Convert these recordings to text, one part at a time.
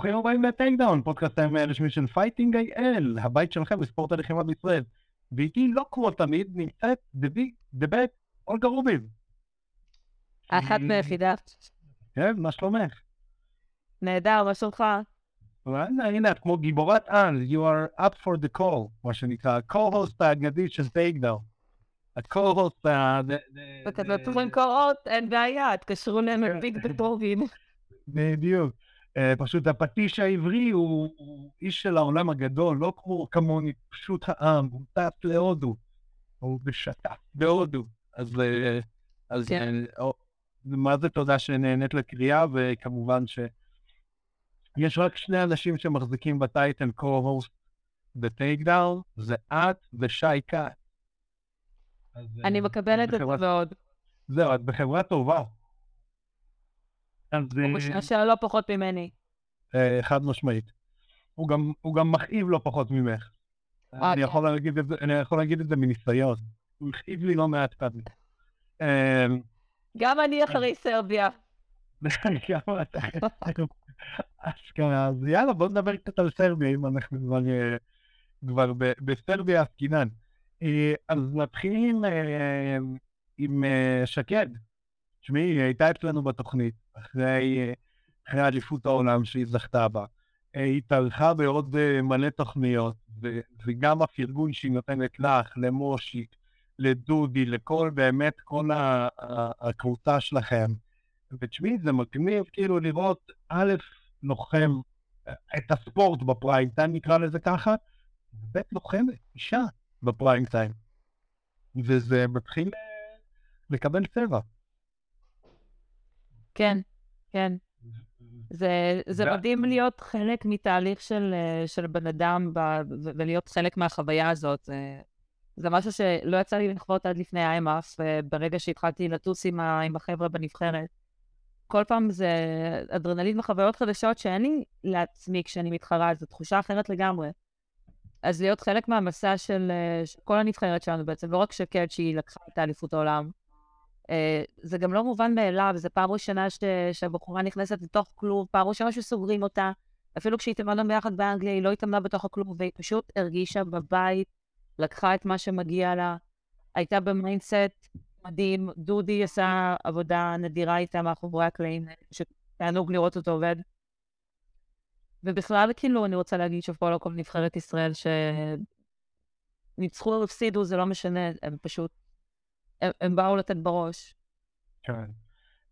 ברוכים הבאים לטייקדאון, פודקאסט הימי הרשמי של פייטינג איי-אל, הבית שלכם בספורט הלחימה בישראל. ואיתי לא כמו תמיד נמצאת דבי, דבק, אולגה רוביב. אחת מהיחידה. כן, מה שלומך? נהדר, מה שלומך? הנה, הנה, את כמו גיבורת על, you are up for the call, מה שנקרא, co-host האגדי של טייקדאון. ה-co-host ה... וכזה פתוחים קורות, אין בעיה, תקשרו להם ביג בטובים. בדיוק. אה, פשוט הפטיש העברי הוא, הוא איש של העולם הגדול, לא כמו כמוני, פשוט העם, הוא טס להודו, הוא בשטף בהודו. אז, אה, אז כן. אה, מה זה תודה שנהנית לקריאה, וכמובן שיש רק שני אנשים שמחזיקים בטייטל co-host בטייקדאון, זה את ושי כץ. אני מקבלת את זה מאוד. זהו, את בחברה טובה. אז... הוא משעשע לא פחות ממני. אה, חד משמעית. הוא גם, הוא גם מכאיב לא פחות ממך. אה, אני כן. יכול להגיד את זה, אני יכול להגיד את זה מניסיון. הוא הכאיב לי לא מעט פעמים. אמ, גם אני אחרי סרביה. אז יאללה, בוא נדבר קצת על סרביה, אם אנחנו כבר בסרביה עסקינן. אז נתחיל עם שקד. תשמעי, היא הייתה אצלנו בתוכנית, אחרי, אחרי אליפות העולם שהיא זכתה בה. היא התארחה בעוד אה, מלא תוכניות, וגם הפרגון שהיא נותנת לך, למושיק, לדודי, לכל, באמת, כל הקבוצה שלכם. ותשמעי, זה מגניב כאילו לראות, א', לוחם אה, את הספורט בפריים טיים, נקרא לזה ככה, וב', לוחמת, אישה בפריים טיים. וזה מתחיל אה, לקבל צבע. כן, כן. זה, זה מדהים להיות חלק מתהליך של, אה, של בן אדם ב, ולהיות חלק מהחוויה הזאת. זה, זה משהו שלא יצא לי לחוות עד לפני ה-IMF, וברגע שהתחלתי לטוס עם, ה, עם החבר'ה בנבחרת. כל פעם זה אדרנלין וחוויות חדשות שאין לי לעצמי כשאני מתחרה, זו תחושה אחרת לגמרי. אז להיות חלק מהמסע של, אה, של כל הנבחרת שלנו בעצם, לא רק שקד שהיא לקחה את האליפות העולם, אה, זה גם לא מובן מאליו, זו פעם ראשונה ש... שהבחורה נכנסת לתוך כלוב, פעם ראשונה שסוגרים אותה. אפילו כשהיא התאמנה ביחד באנגליה, היא לא התאמנה בתוך הכלוב, והיא פשוט הרגישה בבית, לקחה את מה שמגיע לה, הייתה ב mindset מדהים. דודי עשה עבודה נדירה איתה מאחורי הקלעים, שתענוג לראות אותו עובד. ובכלל, כאילו, אני רוצה להגיד שאפו לכל נבחרת ישראל, שניצחו או הפסידו, זה לא משנה, הם פשוט הם, באו לתת בראש. כן.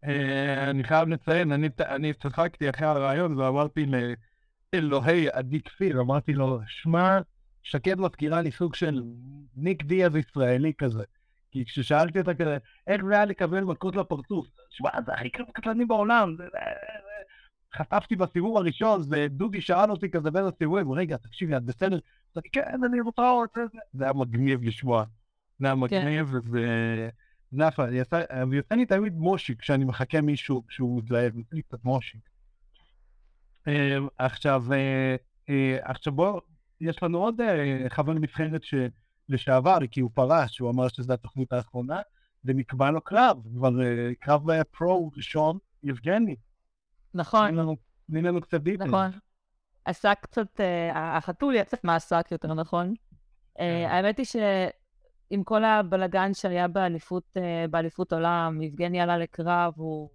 אה, אני חייב לציין, אני צחקתי אחרי הרעיון ואמרתי לאלוהי עדי כפיר, אמרתי לו, שמע, שקד מזכירה לי סוג של ניק דיאז ישראלי כזה. כי כששאלתי אותה כזה, איך זה היה לקבל מכות לפרצוף? שמע, זה הכי קטלני בעולם. חטפתי בסיבוב הראשון, ודודי שאל אותי כזה בין הסיבובים, רגע, תקשיבי, את בסדר? כן, אני רוצה. זה היה מגניב לשמוע. זה היה מגניב, ונאפה, ויוצא לי תמיד מושיק כשאני מחכה מישהו שהוא מתלהב, יוצא לי קצת מושיק. אמ, עכשיו, אה, אה, עכשיו בוא, יש לנו עוד אה, חבר נבחרת לשעבר, כי הוא פרש, הוא אמר שזו התוכנית האחרונה, ונקבע לו קרב, כבר קרב פרו ראשון, יבגני. נכון. תני לנו קצת דיטל. נכון. עסק קצת, החתול יצא מהעסק יותר נכון. כן. האמת היא עם כל הבלגן שהיה באליפות, אה, באליפות עולם, יבגני עלה לקרב, הוא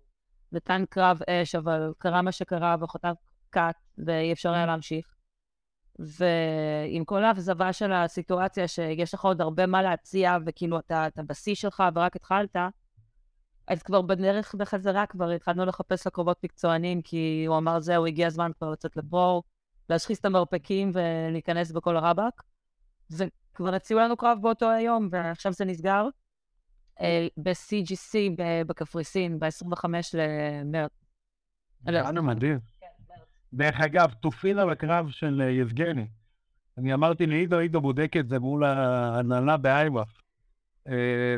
נתן קרב אש, אבל קרה מה שקרה וחוטף קאט, ואי אפשר היה mm. להמשיך. ועם כל האכזבה של הסיטואציה, שיש לך עוד הרבה מה להציע, וכאילו אתה, אתה בשיא שלך ורק התחלת, אז כבר בדרך בחזרה כבר התחלנו לחפש לקרובות מקצוענים, כי הוא אמר, זהו, הגיע הזמן כבר לצאת לבור, להשחיס את המרפקים ולהיכנס בכל הרבק. כבר הציעו לנו קרב באותו היום, ועכשיו זה נסגר. אה, ב-CGC בקפריסין, ב-25 למרץ. יאללה, מדהים. כן, דרך אגב, תופינה בקרב של אה, יבגני. אני אמרתי לעידו, עידו בודק את זה מול ההנהלה באייוואף. אה,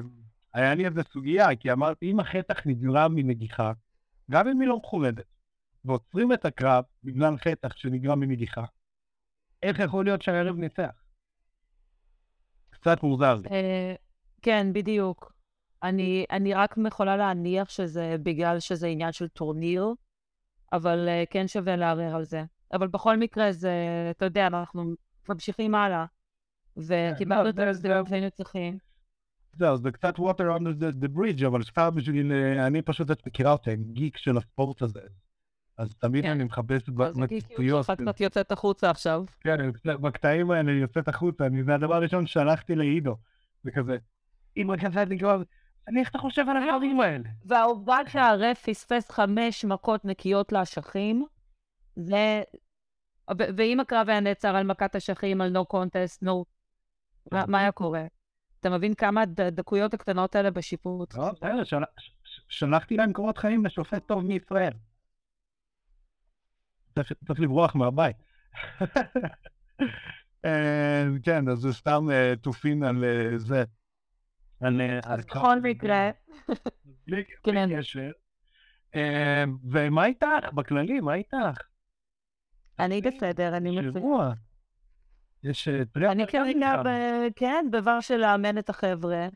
היה לי איזה סוגיה, כי אמרתי, אם החטח נגרם מנגיחה, גם אם היא לא מכובדת, ועוצרים את הקרב בגלל חטח שנגרם מנגיחה, איך יכול להיות שהערב ניצח? קצת מוזר. אה, כן, בדיוק. אני, אני רק יכולה להניח שזה בגלל שזה עניין של טורניר, אבל uh, כן שווה לערער על זה. אבל בכל מקרה זה, אתה יודע, אנחנו ממשיכים הלאה. וקיבלנו את ההסדרים שהיינו צריכים. זהו, זה קצת water under the, bridge, אבל סתם בשביל, אה, אני פשוט, את מכירה אותי, גיק של הספורט הזה. אז תמיד כן. אני מחפש אז זה כאילו שלך קצת יוצאת החוצה עכשיו. כן, בקטעים האלה אני יוצאת החוצה, אני, זה הדבר הראשון ששלחתי לעידו. זה כזה, אמא כזה, אני כבר, אני איך אתה חושב על הדברים האלה? והעובדה שהרף פספס חמש מכות נקיות לאשכים, זה... ואם הקרב היה נעצר על מכת אשכים, על no contest, no... מה- היה קורה? אתה מבין כמה הד- הדקויות הקטנות האלה בשיפוט? לא, בסדר, שלחתי להם קורות חיים לשופט טוב מישראל. צריך לברוח מהבית. אה, כן, אז זה סתם אה, תופין על אה, זה. בכל מקרה, בלי כן. קשר. ומה איתך בכללי? מה איתך? אני בסדר, אני מצוין. יש טרפר אני כרגע, כן, בבר של לאמן את החבר'ה,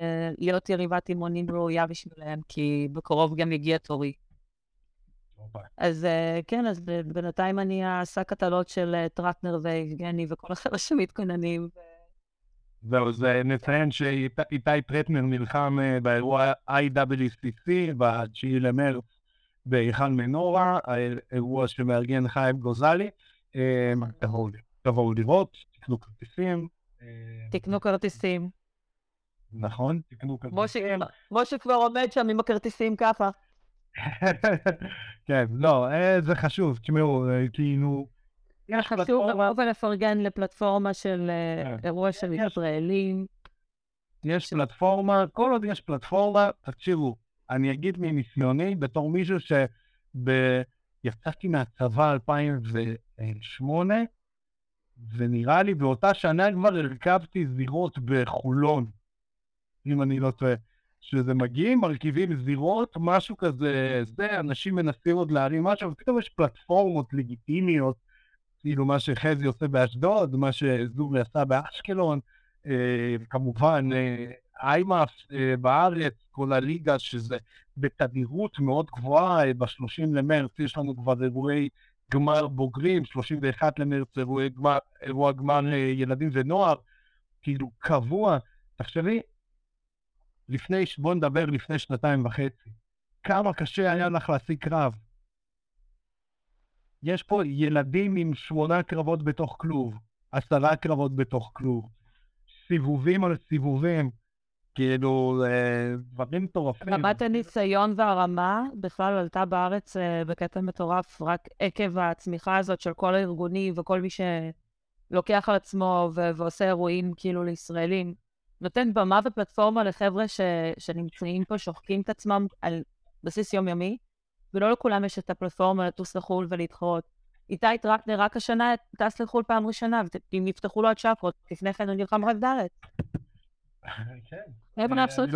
ולהיות יריבת אימונים ראויה בשבילם, כי בקרוב גם יגיע תורי. אז אה, כן, אז ב- בינתיים אני השק הטלות של אה, טרטנר ויבגני וכל החבר'ה שמתכוננים. זהו, אז אה, נציין שאיתי טרטנר נלחם אה, באירוע IWCC ב-9 למרץ בהיכל מנורה, האירוע שמארגן חיים גוזלי. אה, תבואו לראות, תקנו כרטיסים. אה, תקנו כרטיסים. נכון, תקנו כרטיסים. משה כבר עומד שם עם הכרטיסים ככה. כן, לא, אה, זה חשוב, תשמעו, אה, כאילו, יש חשוב פלטפורמה, לבוא ולפרגן לפלטפורמה של אה, כן. אירוע של יש. ישראלים. יש פלטפורמה, כל עוד יש פלטפורמה, תקשיבו, אני אגיד מניסיוני, בתור מישהו שיצאתי מהצבא 2008, ונראה לי באותה שנה כבר הרכבתי זירות בחולון, אם אני לא טועה. שזה מגיעים, מרכיבים זירות, משהו כזה, זה, אנשים מנסים עוד להרים משהו, ופתאום יש פלטפורמות לגיטימיות, כאילו מה שחזי עושה באשדוד, מה שזורי עשה באשקלון, אה, כמובן אה, איימאף אה, בארץ, כל הליגה, שזה בתדירות מאוד גבוהה, אה, ב-30 למרץ יש לנו כבר אירועי גמר בוגרים, 31 למרץ אירועי גמר, אירוע גמר אה, ילדים ונוער, כאילו קבוע. תחשבי, לפני, בוא נדבר לפני שנתיים וחצי, כמה קשה היה לך להשיג קרב. יש פה ילדים עם שמונה קרבות בתוך כלוב, עשרה קרבות בתוך כלוב, סיבובים על סיבובים, כאילו, אה, דברים מטורפים. רמת הניסיון והרמה בכלל עלתה בארץ אה, בקטע מטורף, רק עקב הצמיחה הזאת של כל הארגונים וכל מי שלוקח על עצמו ו- ועושה אירועים כאילו לישראלים. נותן במה ופלטפורמה לחבר'ה ש- שנמצאים פה, שוחקים את עצמם על בסיס יומיומי, ולא לכולם יש את הפלטפורמה לטוס לחו"ל ולהתחרות. איתי טרטנר רק השנה טס לחו"ל פעם ראשונה, ואם יפתחו לו הצ'אקרות, לפני כן הוא נלחם רק בארץ. כן. הם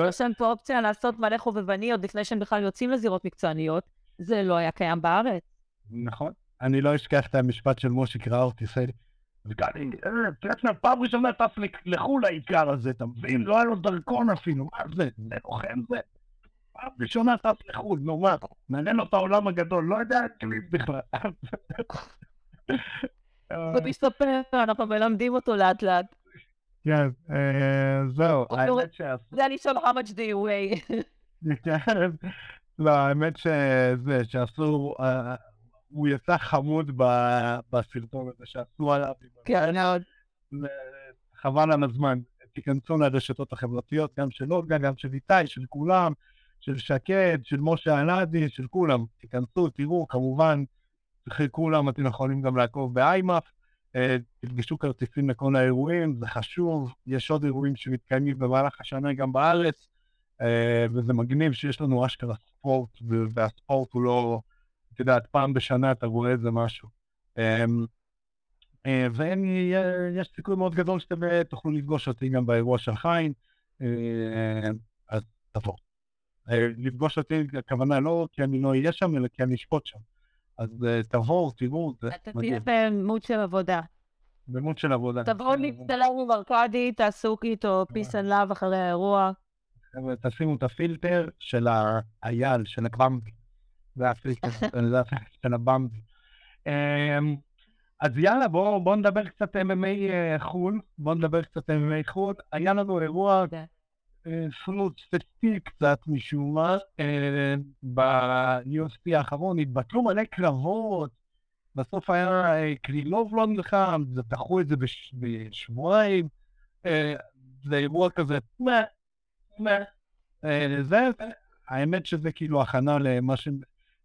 יש להם פה אופציה לעשות מלא חובבני עוד לפני שהם בכלל יוצאים לזירות מקצועניות, זה לא היה קיים בארץ. נכון. אני לא אשכח את המשפט של משה קראוט, עושה לי. וגדי, אה, טרטנר פעם ראשונה טס לחו"ל העיקר הזה, אתה מבין? לא היה לו דרכון אפילו, מה זה? זה לוחם זה? פעם ראשונה טס לחו"ל, נו מה? מעניין לו את העולם הגדול, לא יודע אנגלית בכלל. אה, ותסתפר, אנחנו מלמדים אותו לאט לאט. כן, אה, זהו, הוא האמת שה... זה אני שואל how much do you weigh. כן. לא, האמת שזה, שעשו, אה, הוא יצא חמוד בסרטון הזה שעשו עליו. כן, מאוד. חבל על הזמן. תיכנסו לרשתות החברתיות, גם של אולגה, גם של איתי, של כולם, של שקד, של משה אלעדי, של כולם. תיכנסו, תראו, כמובן, אחרי כולם אתם יכולים גם לעקוב באיימאף. אה, תפגשו כרטיסים לכל האירועים, זה חשוב. יש עוד אירועים שמתקיימים במהלך השנה גם בארץ, אה, וזה מגניב שיש לנו אשכרה ספורט, והספורט הוא לא, את יודעת, פעם בשנה אתה רואה איזה משהו. אה, אה, ויש סיכוי מאוד גדול שאתם אה, תוכלו לפגוש אותי גם באירוע של חיים, אה, אז תבוא. אה, לפגוש אותי, הכוונה לא כי אני לא אהיה שם, אלא כי אני אשפוט שם. אז אה, תבואו, תראו, זה אתה. תהיה במוד של עבודה. במות של עבודה. תבואו להצטלם עם ארכדי, תעשו איתו peace and love אחרי האירוע. חבר'ה, תשימו את הפילטר של האייל, של הבמבי. של הבמבי. אמ, אז יאללה, בואו בוא נדבר קצת MMA אה, חו"ל, בואו נדבר קצת MMA חו"ל. היה לנו אירוע סמוט ספציפי קצת משום מה, ב-UFC האחרון. התבטלו מלא קרבות, בסוף היה קרילוב לא נלחם, דחו את זה בשבועיים, זה אירוע כזה, מה, מה, זה, האמת שזה כאילו הכנה למה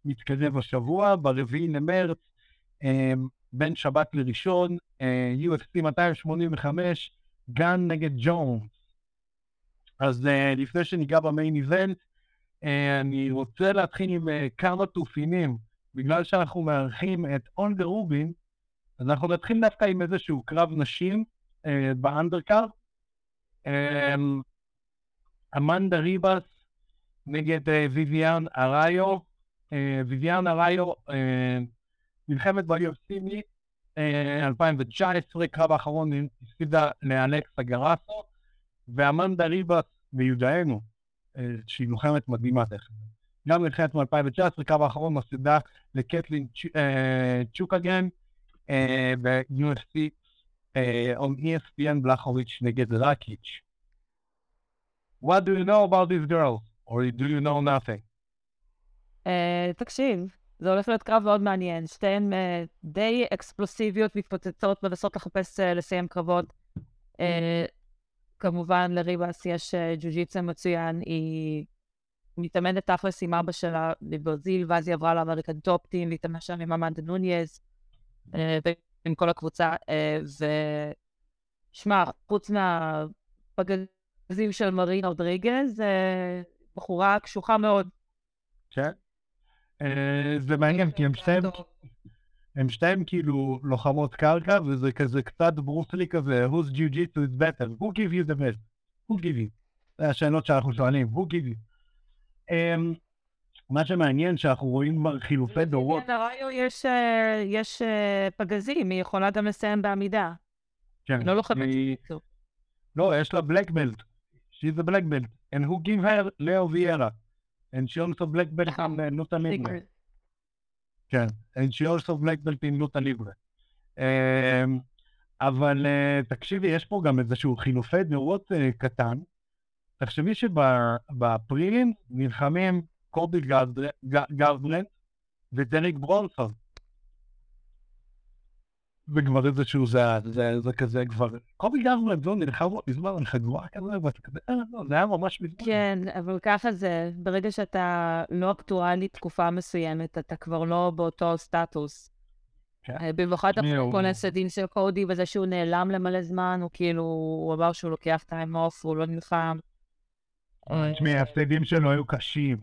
שמתקדם השבוע, ברביעי למרץ, בין שבת לראשון, UFC 285, גן נגד ג'ונס. אז לפני שניגע במיין איבנט, אני רוצה להתחיל עם כמה תופינים. בגלל שאנחנו מארחים את אונדר רובין, אז אנחנו נתחיל דווקא עם איזשהו קרב נשים אה, באנדרקארט. אה, אמנדה ריבס נגד אה, ויביאן אראיו. אה, ויביאן אראיו אה, נלחמת ב-UFC מ-2019, קרב האחרון הפסידה לאלכסה גרסו, ואמנדה ריבס מיודענו, אה, שהיא לוחמת מדהימה תכף. גם מלחמת מ-2019, קו האחרון מפסידה לקטלין אה, צ'וקגן אה, ב-UFC on ESPN בלחוביץ' נגד רקיץ'. What do you know about this girl? or do you know nothing? Uh, תקשיב, זה הולך להיות קרב מאוד מעניין. שתיהן uh, די אקספלוסיביות, מתפוצצות, מנסות לחפש uh, לסיים קרבות. כמובן, לריבס יש ג'ו-ג'יצה מצוין, היא מתאמנת תכלס עם אבא שלה בברזיל, ואז היא עברה לאמריקן טופטים, והתאמנה שם עם אמנדה נוניאז, אה, ועם כל הקבוצה. אה, ושמע, חוץ מהפגזים של מרין אודריגז, אה, בחורה קשוחה מאוד. כן. זה מעניין, כי הם שתיהם... הם שתיהם כאילו לוחמות קרקע, וזה כזה קצת ברוסלי כזה, who's jiu-jitsu is better, who give you the best, who give you? זה השאלות שאנחנו שואלים, who give you? אמ, מה שמעניין שאנחנו רואים חילופי דורות. לראיו יש, אה, יש אה, פגזים, היא יכולה גם לסיים בעמידה. כן. לא לוחמת. לא, יש לה בלק בלט. She's a black belt. And who give her? Leo Vieira. And she also black belt in uh, Nuta Libre. כן. And she also black belt in Libre. Um, אבל uh, תקשיבי, יש פה גם איזשהו חילופי דורות uh, קטן. תחשבי שב prelims נלחמים קודי גרברנדט ודרק ברונסון. וכבר איזשהו זה, זה, זה כזה כבר, קודי גרברנדט לא נלחם מזמן על חגורה כזה, ואתה כזה, אה, לא, זה היה ממש מזמן. כן, אבל ככה זה, ברגע שאתה לא אקטואלי תקופה מסוימת, אתה כבר לא באותו סטטוס. כן. אה, במיוחד כל הסדין של קודי, וזה שהוא נעלם למלא זמן, הוא כאילו, הוא אמר שהוא לוקח time off, הוא לא נלחם. תשמעי, ההפסדים שלו היו קשים.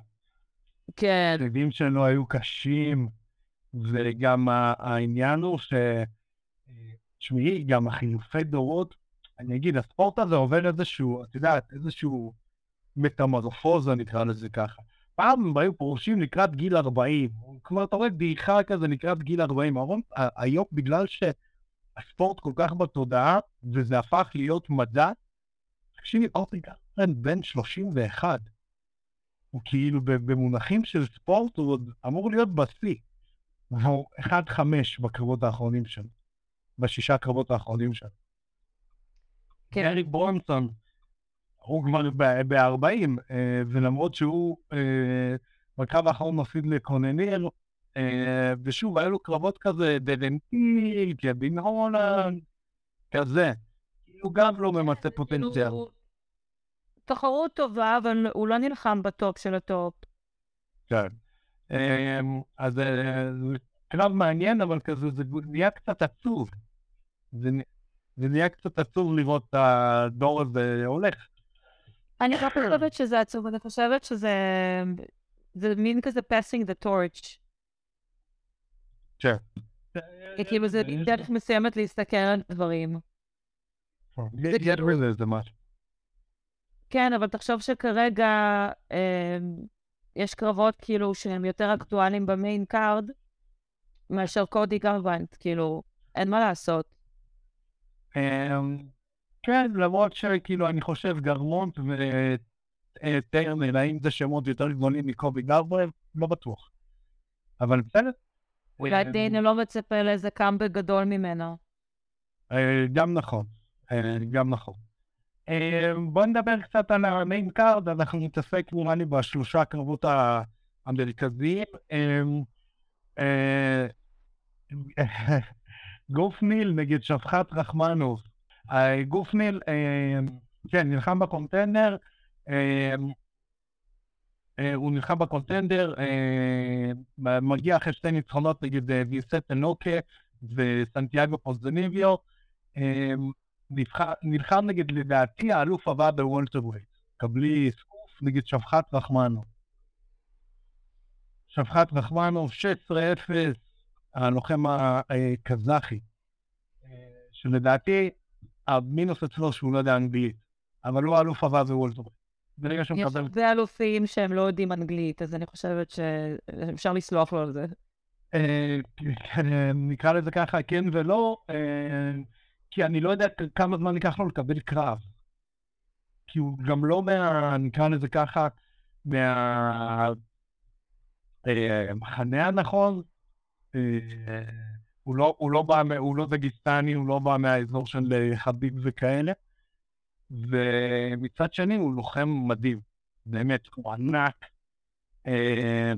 כן. ההפסדים שלו היו קשים, וגם העניין הוא ש... תשמעי, גם החילופי דורות, אני אגיד, הספורט הזה עובר איזשהו, את יודעת, איזשהו מטמורפוזה, נקרא לזה ככה. פעם הם היו פורשים לקראת גיל 40, כלומר, אתה רואה דעיכה כזה לקראת גיל 40. היום, בגלל שהספורט כל כך בתודעה, וזה הפך להיות מדע, תקשיבי, קודי גרברנדט בן 31. הוא כאילו במונחים של ספורט הוא עוד אמור להיות בשיא. הוא 1-5 בקרבות האחרונים שלו. בשישה קרבות האחרונים שלו. כן. דרק ברונסון, הוא כבר ב-40, אה, ולמרות שהוא אה, בקרב האחרון מפסיד לקנוניר, אה, ושוב, היו לו קרבות כזה, דארן טיל, קווין הולנד, כזה. הוא גם לא ממצה פוטנציאל. תחרות טובה, אבל הוא לא נלחם בטופ של הטופ. כן. אז קרב מעניין, אבל כזה, זה נהיה קצת עצוב. זה, נהיה קצת עצוב לראות את הדור הזה הולך. אני לא חושבת שזה עצוב, אני חושבת שזה... זה מין כזה passing the torch. כן. כאילו זה דרך מסוימת להסתכל על דברים. זה משהו. כן, אבל תחשוב שכרגע אה, יש קרבות כאילו שהם יותר אקטואליים ב main card מאשר קודי גרברנדט, כאילו, אין מה לעשות. אה, כן, למרות שכאילו אני חושב גרמונט וטרנל, האם זה שמות יותר גדולים מקודי גרברנדט? לא בטוח. אבל בסדר. אולי דיינה לא מצפה לאיזה קאמבק גדול ממנו. אה, גם נכון, אה, גם נכון. אה, בוא נדבר קצת על ה main card, אנחנו נתעסק נראה לי בשלושה הקרבות המרכזיים. ג'ף ניל נגד שבקת רחמונוב. ג'ף ניל, כן, נלחם ב contender, הוא נלחם בקונטנדר, מגיע אחרי שתי ניצחונות נגד ויסט אנוקה וסנטיאגו פוזניביו, נלחם נגד, לדעתי, האלוף הבא בוולטרווייט. קבלי סקוף נגד שפחת רחמנוב. שפחת רחמנוב, 16-0, הלוחם הקזחי, שלדעתי המינוס אצלו שהוא לא יודע אנגלית, אבל הוא האלוף הבא בוולטרווייט. ברגע שהוא מקבל... יש הרבה אלופים שהם לא יודעים אנגלית, אז אני חושבת שאפשר לסלוח לו על זה. אה, נקרא לזה ככה, כן ולא, אה, כי אני לא יודע כמה זמן ייקח לו לקבל קרב. כי הוא גם לא מה... נקרא לזה ככה, מהמחנה אה, הנכון. הוא לא, הוא לא בא, הוא לא דגיסטני, הוא לא בא מהאזור של חביב וכאלה. ומצד שני הוא לוחם מדהים, באמת, הוא ענק. אה,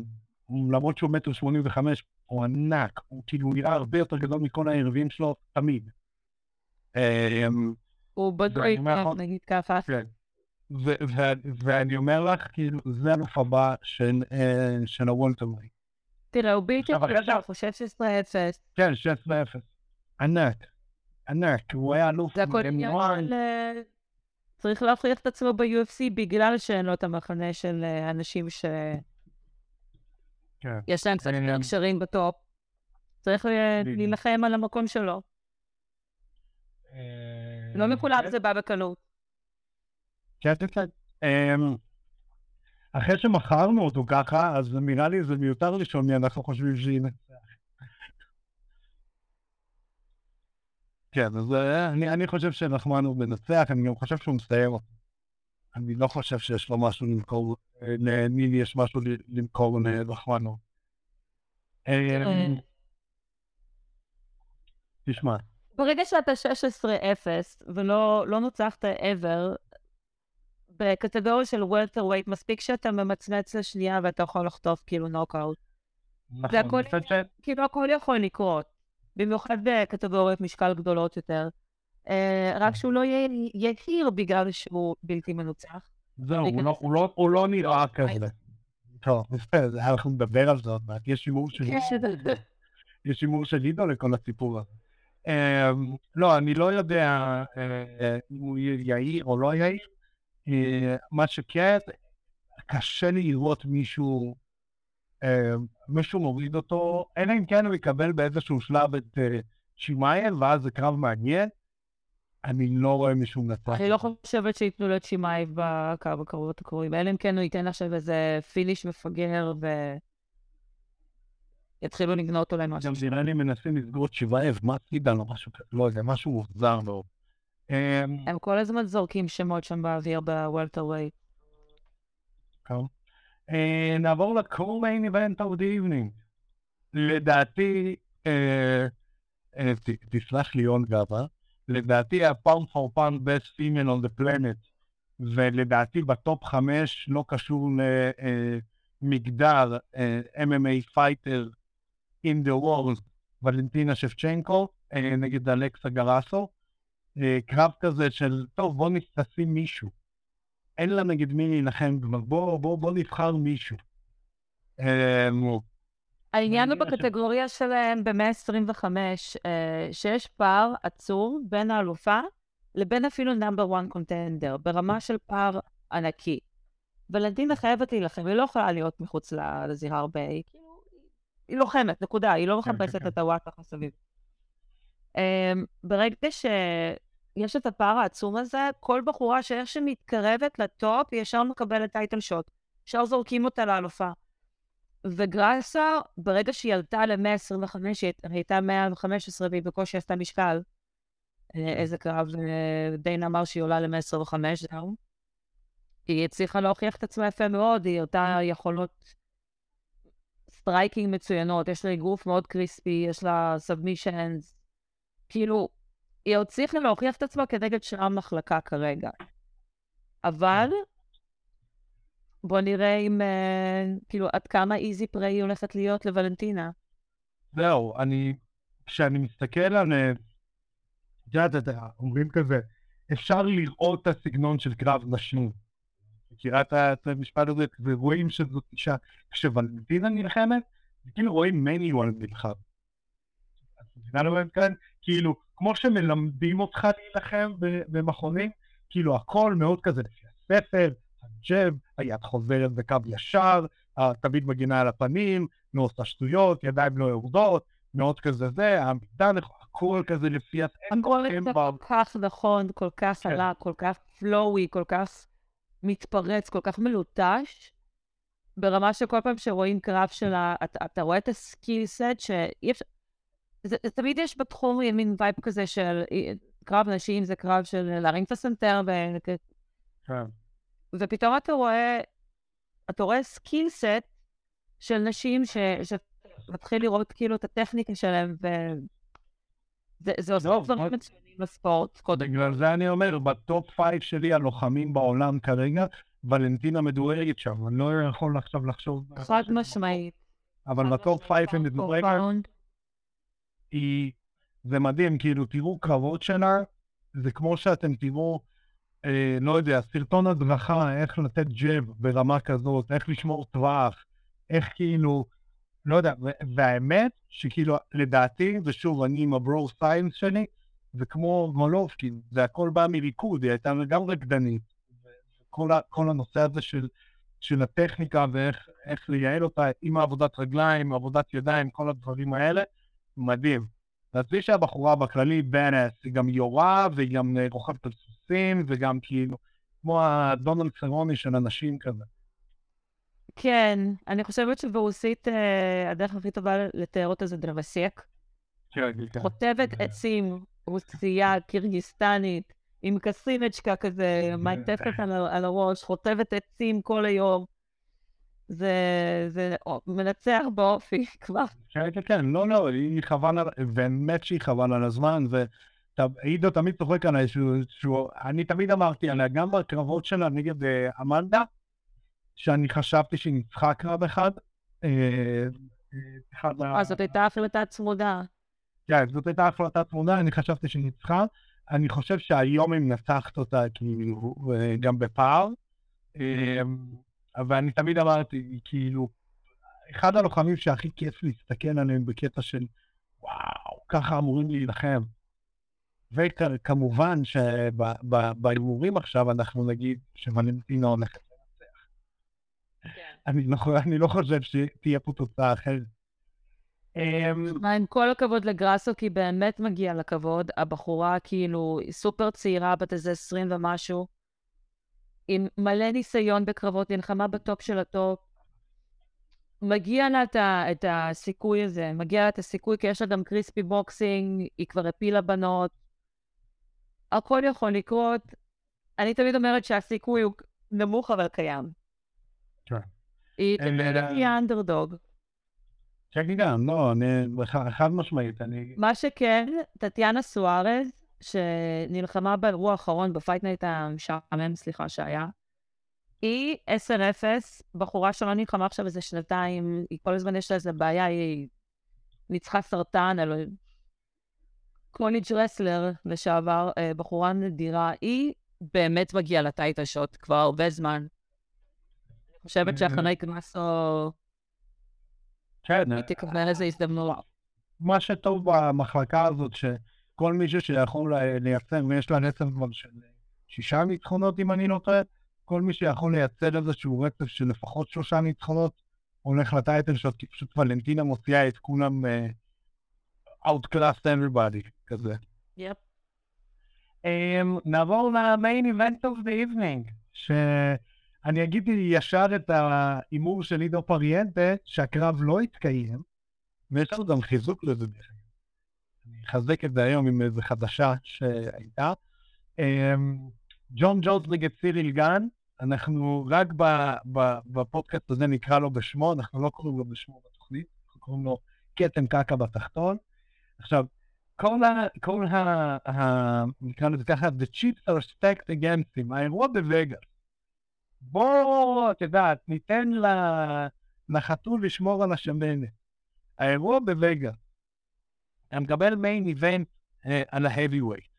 למרות שהוא מטר שמונים וחמש, הוא ענק, הוא כאילו נראה הרבה יותר גדול מכל היריבים שלו תמיד. אה, הוא בדוי, נגיד ככה. כן. ואני אומר לך, כאילו, זה אלוף הבא של אה, הוולטרמי. תראה, הוא בלתי הוא 16-0. כן, 16-0. ענק. ענק, הוא היה אלוף. זה הכל עניין צריך להוכיח את עצמו ב-UFC בגלל שאין לו את המחנה של אה, אנשים שיש כן. להם קצת קשרים בטופ. צריך להילחם על המקום שלו. אה, לא מכולם כן. זה בא בקלות. כן, כן. אמ, אחרי שמכרנו אותו ככה, אז נראה לי זה מיותר לשאול מי אנחנו חושבים שהנה. כן, אז אה, אני, אני חושב שנחמן הוא מנצח, אני גם חושב שהוא מסיים אותו. אני לא חושב שיש לו משהו למכור, אה, לנילי יש משהו למכור לנחמנו. אה, תשמע. ברגע שאתה 16-0 ולא לא נוצחת ever, בקטגוריה של וולטר ווייט, מספיק שאתה ממצמץ לשנייה ואתה יכול לחטוף כאילו נוקאוט. נכון, זה הכל, כאילו הכל יכול לקרות. במיוחד בקטגוריות משקל גדולות יותר. אה, רק שהוא לא יהיר בגלל שהוא בלתי מנוצח. זהו, לא- לא- הוא לא נראה כזה. טוב, אנחנו נדבר על זה עוד מעט. יש הימור של... יש הימור של עידו לכל הסיפור הזה. אמ, לא, אני לא יודע אה, אם הוא יהיר או לא יהיר. אה, מה שכן, קשה לי לראות מישהו אה, מישהו מוריד אותו, אלא אם כן הוא יקבל באיזשהו שלב את אה, שימאייב, ואז זה קרב מעניין. אני לא רואה מישהו מנצח. אני לא חושבת שייתנו לו את שימאייב בקרב הקרבות הקרובים, אלא אם כן הוא ייתן עכשיו איזה finish מפגר ו... יתחילו לבנות אולי משהו. גם נראה לי מנסים לסגור את שימאייב, מה סידן או משהו כזה, לא יודע, משהו מוזר מאוד. אמ, הם כל הזמן זורקים שמות שם באוויר בוולטר ווי. Uh, נעבור ל-co-main event of the evening. לדעתי, uh, uh, תסלח לי יון גבה, לדעתי ה-pound for pound best female on the planet, ולדעתי בטופ חמש לא קשור למגדר MMA fighter in the world, ולנטינה שפצ'נקו נגד אלכסה גרסו. Uh, קרב כזה של, טוב, בוא נשים מישהו. אין לה נגד מי להילחם, בוא, בוא, בוא נבחר מישהו. אמ, העניין הוא בקטגוריה שלהם ב-125, אה, שיש פער עצור בין האלופה לבין אפילו נאמבר 1 קונטנדר, ברמה של פער ענקי. ולנטינה חייבת להילחם, היא לא יכולה להיות מחוץ לזירה הרבה, היא כאילו, היא לוחמת, נקודה, היא לא כן, כן, מחפשת כן. את הוואטח מסביב. אמ, ברגע ש... יש את הפער העצום הזה, כל בחורה שאיך שמתקרבת לטופ, היא ישר מקבלת טייטל שוט. ישר זורקים אותה לאלופה. וגרייסר, ברגע שהיא עלתה ל-125, היא הייתה 115 והיא בקושי עשתה משקל. אה, איזה קרב, אה, דיינה אמר שהיא עולה ל-125, זהו. היא הצליחה להוכיח את עצמה יפה מאוד, היא אותה יכולות striking מצוינות, יש לה אגרוף מאוד crispy, יש לה submissions. כאילו, היא עוד צריכה להוכיח את עצמה כנגד שאר המחלקה כרגע. אבל, בוא נראה אם, uh, כאילו, עד כמה easy prey הולכת להיות לוולנטינה. זהו, אני, כשאני מסתכל על, אה, את יודעת, אומרים כזה, אפשר לראות את הסגנון של קרב נשים. מכירה את המשפט הזה, ורואים שזאת אישה, כשוולנטינה נלחמת, כאילו רואים מניואל נלחם. את מבינה למה אני מתכוון? כאילו, כמו שמלמדים אותך להילחם במכונים, כאילו הכל מאוד כזה לפי הספר, הג'ב, היד חוזרת בקו ישר, תמיד מגינה על הפנים, לא עושה שטויות, ידיים לא יורדות, מאוד כזה זה, העמידה, הכל כזה לפי הספר. הכל כל כך נכון, כל כך כן. חלק, כל כך flowy, כל כך מתפרץ, כל כך מלוטש, ברמה שכל פעם שרואים קרב שלה, אתה, אתה רואה את ה skill set שאי אפשר... זה, זה, תמיד יש בתחום מין vibe כזה של קרב נשים, זה קרב של להרים את הסנטר, ו... כן. ופתאום אתה רואה, אתה רואה skill set של נשים ש... שמתחיל לראות כאילו את הטכניקה שלהם, וזה עושה דברים מצוינים לספורט. בגלל זה אני אומר, ב top five שלי הלוחמים בעולם כרגע, ולנטינה מדורגת שם, אני לא יכול עכשיו לחשוב... חד משמעית. אבל ב top five היא מדורגת. היא... זה מדהים, כאילו, תראו קרבות שלה, זה כמו שאתם תראו, אה, לא יודע, סרטון הדרכה, איך לתת jab ברמה כזאת, איך לשמור טווח, איך כאילו, לא יודע, והאמת שכאילו, לדעתי, ושוב, אני עם הברור סיינס שלי, זה כמו מולובקין, זה הכל בא מריקוד, היא הייתה גם רקדנית. כל, כל הנושא הזה של, של הטכניקה ואיך לייעל אותה עם העבודת רגליים, עבודת ידיים, כל הדברים האלה, מדהים. ועזבי שהבחורה בכללי בנס, היא גם יורה והיא גם אה, רוכבת על סוסים, וגם כאילו, כמו הדונלד סרוני של אנשים כזה. כן, אני חושבת שברוסית אה, הדרך הכי טובה לתאר אותה זה דרבסיק. כן, כן. חוטבת עצים, רוסייה, קירגיסטנית, עם קסינצ'קה כזה, מעטפת על, על הראש, חוטבת עצים כל היום. זה, זה מנצח באופי כבר. כן, כן, כן, לא, לא, היא חבל, באמת שהיא חבל על הזמן, ועידו תמיד צוחק עליי, שהוא, שהוא, אני תמיד אמרתי עליה, גם בקרבות שלה נגד אה, אמנדה, שאני חשבתי שהיא ניצחה קרב אחד. אה, אה, זאת הייתה החלטה צמודה. כן, זאת הייתה החלטה צמודה, אני חשבתי שהיא ניצחה. אני חושב שהיום היא מנצחת אותה כאילו גם בפער. אבל אני תמיד אמרתי, כאילו, אחד הלוחמים שהכי כיף להסתכל עליהם בקטע של, וואו, ככה אמורים להילחם. וכמובן שבהימורים עכשיו אנחנו נגיד שוולנטינה הולכת לנצח. כן. אני, לא, אני לא חושב שתהיה פה תוצאה אחרת. אמ, מה, עם כל הכבוד לגראסו, כי באמת מגיע לכבוד, הבחורה כאילו סופר צעירה, בת איזה 20 ומשהו, עם מלא ניסיון בקרבות, נלחמה ב top של ה top. מגיע לה את, ה, את הסיכוי הזה, מגיע לה את הסיכוי, כי יש לה גם crispy boxing, היא כבר הפילה בנות. הכל יכול לקרות. אני תמיד אומרת שהסיכוי הוא נמוך אבל קיים. כן. היא אנדרדוג. כן, גם, לא, אני חד משמעית, אני... מה שכן, טטיאנה סוארז, שנלחמה באירוע האחרון, ב Fight Night המשעמם, סליחה, שהיה. היא 10-0, בחורה שלא נלחמה עכשיו איזה שנתיים, היא כל הזמן יש לה איזה בעיה, היא ניצחה סרטן, אלו... קוניג' רסלר לשעבר, אה, בחורה נדירה, היא באמת מגיעה לטייטה שוט כבר הרבה זמן. אני חושבת שאחרי קנסו... כן. היא תקבל איזה הזדמנות. מה שטוב במחלקה הזאת, ש... כל מישהו שיכול לייצר, ויש לה רצף כבר של שישה ניצחונות אם אני לא טועה, כל מי שיכול לייצר איזשהו רצף של לפחות שלושה ניצחונות, הולך לטייטל שלו, כי פשוט ולנטינה מוציאה את כולם uh, outclassed everybody כזה. יפ. Um, נעבור ל-main event of the evening, שאני אגיד ישר את ההימור של עידו פריאנטה, שהקרב לא התקיים, ויש לנו גם חיזוק לזה אחזק את זה היום עם איזו חדשה שהייתה. אמ, ג'ון ג'ונס נגד סיריל גן, אנחנו רק בפודקאסט הזה נקרא לו בשמו, אנחנו לא קוראים לו בשמו בתוכנית. קוראים לו כתם קקע בתחתון. עכשיו, כל ה... כל ה... ה... נקרא לזה ככה, the chips are stacked against him, האירוע בווגאס. בואו, את יודעת, ניתן לחתול לשמור על השמנת. האירוע בווגאס, אתה מקבל מיין איבנט על ה-heavyweight.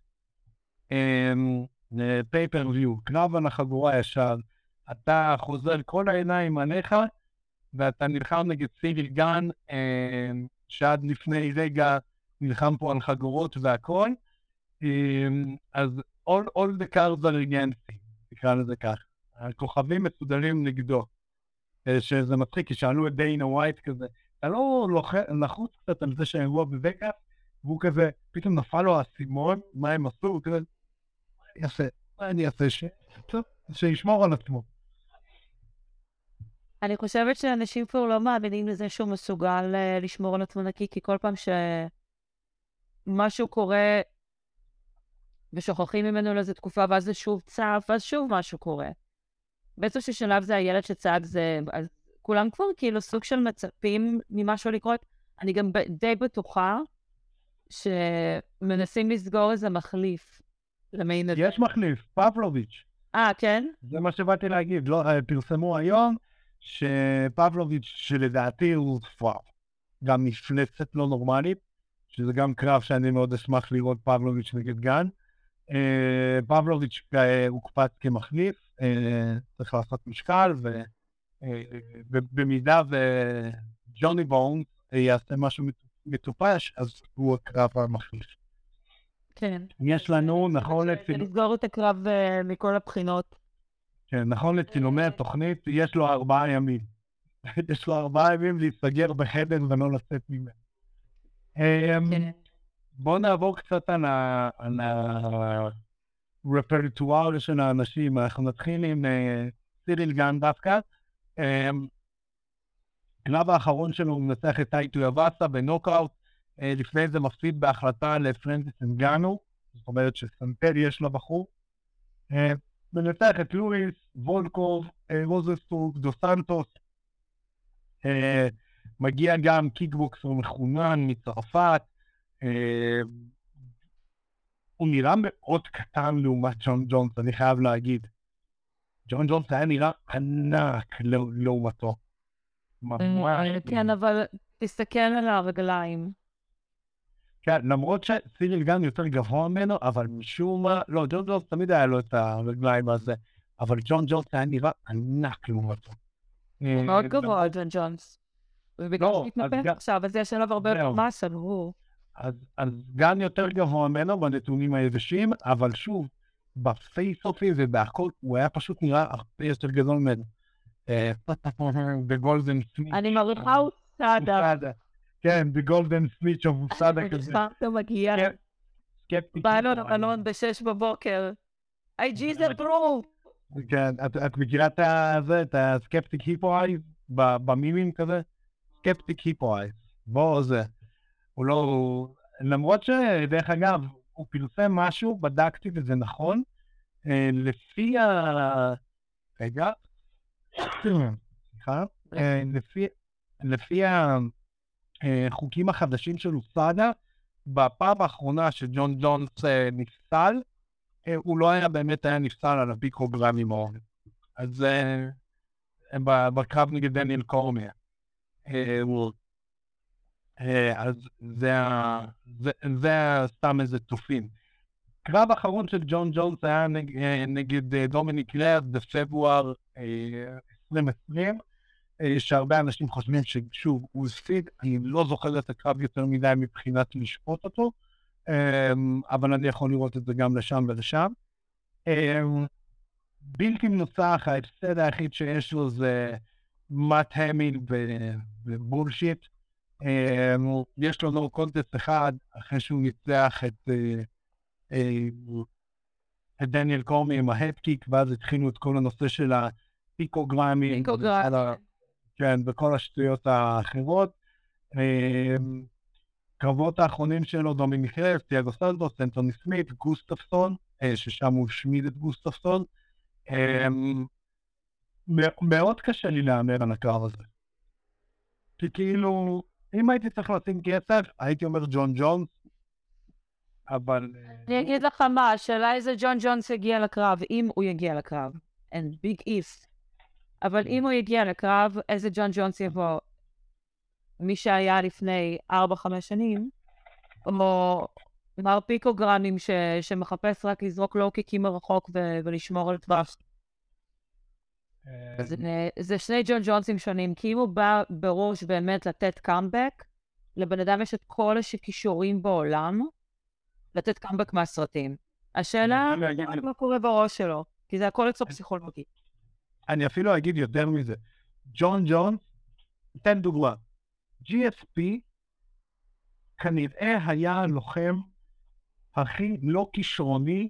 פייפריוויו, קרב על החגורה ישר, אתה חוזר כל העיניים עליך, ואתה נלחם נגד סיריל גן, שעד לפני רגע נלחם פה על חגורות והכל, אז all, all the cards are against him, נקרא לזה כך. הכוכבים מסודרים נגדו. שזה מצחיק, כי שאלו את דיינה ווייט כזה, אתה לא לחוץ קצת על זה שהאירוע בווגאס, והוא כזה, פתאום נפל לו האסימון, מה הם עשו, הוא כזה, מה אני אעשה? מה אני אעשה? ש... טוב, שישמור על עצמו. אני חושבת שאנשים כבר לא מאמינים לזה שהוא מסוגל uh, לשמור על עצמו נקי, כי כל פעם שמשהו קורה ושוכחים ממנו לאיזה תקופה, ואז זה שוב צף, ואז שוב משהו קורה. באיזשהו שלב זה הילד שצעק זה, אז כולם כבר כאילו סוג של מצפים ממשהו לקרות. אני גם די בטוחה שמנסים לסגור איזה מחליף למיין הזה. יש מחליף, פבלוביץ'. אה, כן? זה מה שבאתי להגיד. לא, אה, פרסמו היום שפבלוביץ', שלדעתי הוא כבר גם מפלצת לא נורמלית, שזה גם קרב שאני מאוד אשמח לראות פבלוביץ' נגד גן. אה, פבלוביץ' אה, הוקפץ כמחליף, צריך לעשות משקל, ובמידה וג'וני בונס יעשה משהו מטופש, אז הוא הקרב המחליף. כן. יש לנו, נכון לצילום... לסגור את הקרב uh, מכל הבחינות. כן, נכון לצילומי התוכנית, יש לו ארבעה ימים. יש לו ארבעה ימים להסתגר בחדר ולא לצאת ממנו. אמ, כן. בואו נעבור קצת על הרפרטואר של האנשים. אנחנו נתחיל עם אה, סיריל גן דווקא. אמ, הקרב האחרון שלו הוא מנצח את טאי טויבאסה בנוקאוט. אה, לפני זה מפסיד בהחלטה לפרנסיס אנגנו, זאת אומרת שסנטל יש לבחור. אה, מנצח את לואיס, וולקוב, אה, רוזנשטרוייק, דו סנטוס. מגיע גם קיקבוקסר מחונן מצרפת. הוא נראה מאוד קטן לעומת ג'ון ג'ונס, אני חייב להגיד. ג'ון ג'ונס היה נראה ענק לעומתו. כן, אבל תסתכל על הרגליים. כן, למרות שסיריל גן יותר גבוה ממנו, אבל משום מה, לא, ג'ון ג'ונס תמיד היה לו את הרגליים הזה, אבל ג'ון ג'ונס היה נראה ענק לעומתו. הוא מאוד גבוה, ג'ון ג'ונס. ובגלל שהוא מתנפח עכשיו, אז יש עליו הרבה יותר מסה, ברור. אז גן יותר גבוה ממנו בנתונים היבשים, אבל שוב, בפייס-אופים ובהכל, הוא היה פשוט נראה הרבה יותר גדול ממנו. בגולדן סמית. אני מעריכה הוא סאדה. כן, בגולדן סמית של מוסדה כזה. אתה מגיע. בא לו לבנון בשש בבוקר. היי ג'יזר ברו. כן, את מכירה את הסקפטיק היפו אייז במימים כזה? סקפטיק היפו אייז. בוא זה. הוא לא... למרות שדרך אגב, הוא פרסם משהו, בדקתי וזה נכון. אה, לפי ה... רגע, סליחה, אה, לפי החוקים החדשים של אוסאדה, בפעם האחרונה שג'ון ג'ונס אה, נפסל, אה, הוא לא היה באמת היה נפסל על הפיקרוגרמים או... אז בקרב נגד דניאל קורמיה. אז זה, סתם איזה תופין. קרב האחרון של ג'ון ג'ונס היה נג, נגד דומיניק לארד בפברואר 2020, אה, שהרבה אנשים חושבים ששוב, הוא הפסיד, אני לא זוכר את הקרב יותר מדי מבחינת לשפוט אותו, אמ, אבל אני יכול לראות את זה גם לשם ולשם. אמ, בלתי מנוצח, ההפסד היחיד שיש לו זה מאט האמיל ו bullshit. אמ, יש לו no contest אחד, אחרי שהוא ניצח את, אה, אה, את דניאל קורמייה עם ה head kick, ואז התחילו את כל הנושא של ה... picogram ים, picogram ים. כן, וכל השטויות האחרות. אמ, קרבות האחרונים שלו, דומיניק רייס, תיאגו סנטוס, אנטוני סמית, גוסטפסון, אה, ששם הוא השמיד את גוסטפסון. אמ, מאוד קשה לי להמר על הקרב הזה. כי כאילו, אם הייתי צריך לשים כסף, הייתי אומר ג'ון ג'ונס, אבל... אה, אני אגיד לך מה, השאלה איזה ג'ון ג'ונס יגיע לקרב, אם הוא יגיע לקרב. And big if. אבל אם הוא יגיע לקרב, איזה ג'ון ג'ונס יבוא? מי שהיה לפני 4-5 שנים, או מר פיקוגרמים ש, שמחפש רק לזרוק לואו-קיקים מרחוק ו, ולשמור על טווח. אה, זה, זה שני ג'ון ג'ונסים שונים, כי אם הוא בא בראש באמת לתת קאמבק, לבן אדם יש את כל הכישורים בעולם לתת קאמבק מהסרטים. השאלה, מה קורה בראש שלו, כי זה הכל אצלו פסיכולוגי. אני אפילו אגיד יותר מזה. ג'ון ג'ון, אתן דוגמה. GSP כנראה היה הלוחם הכי לא כישרוני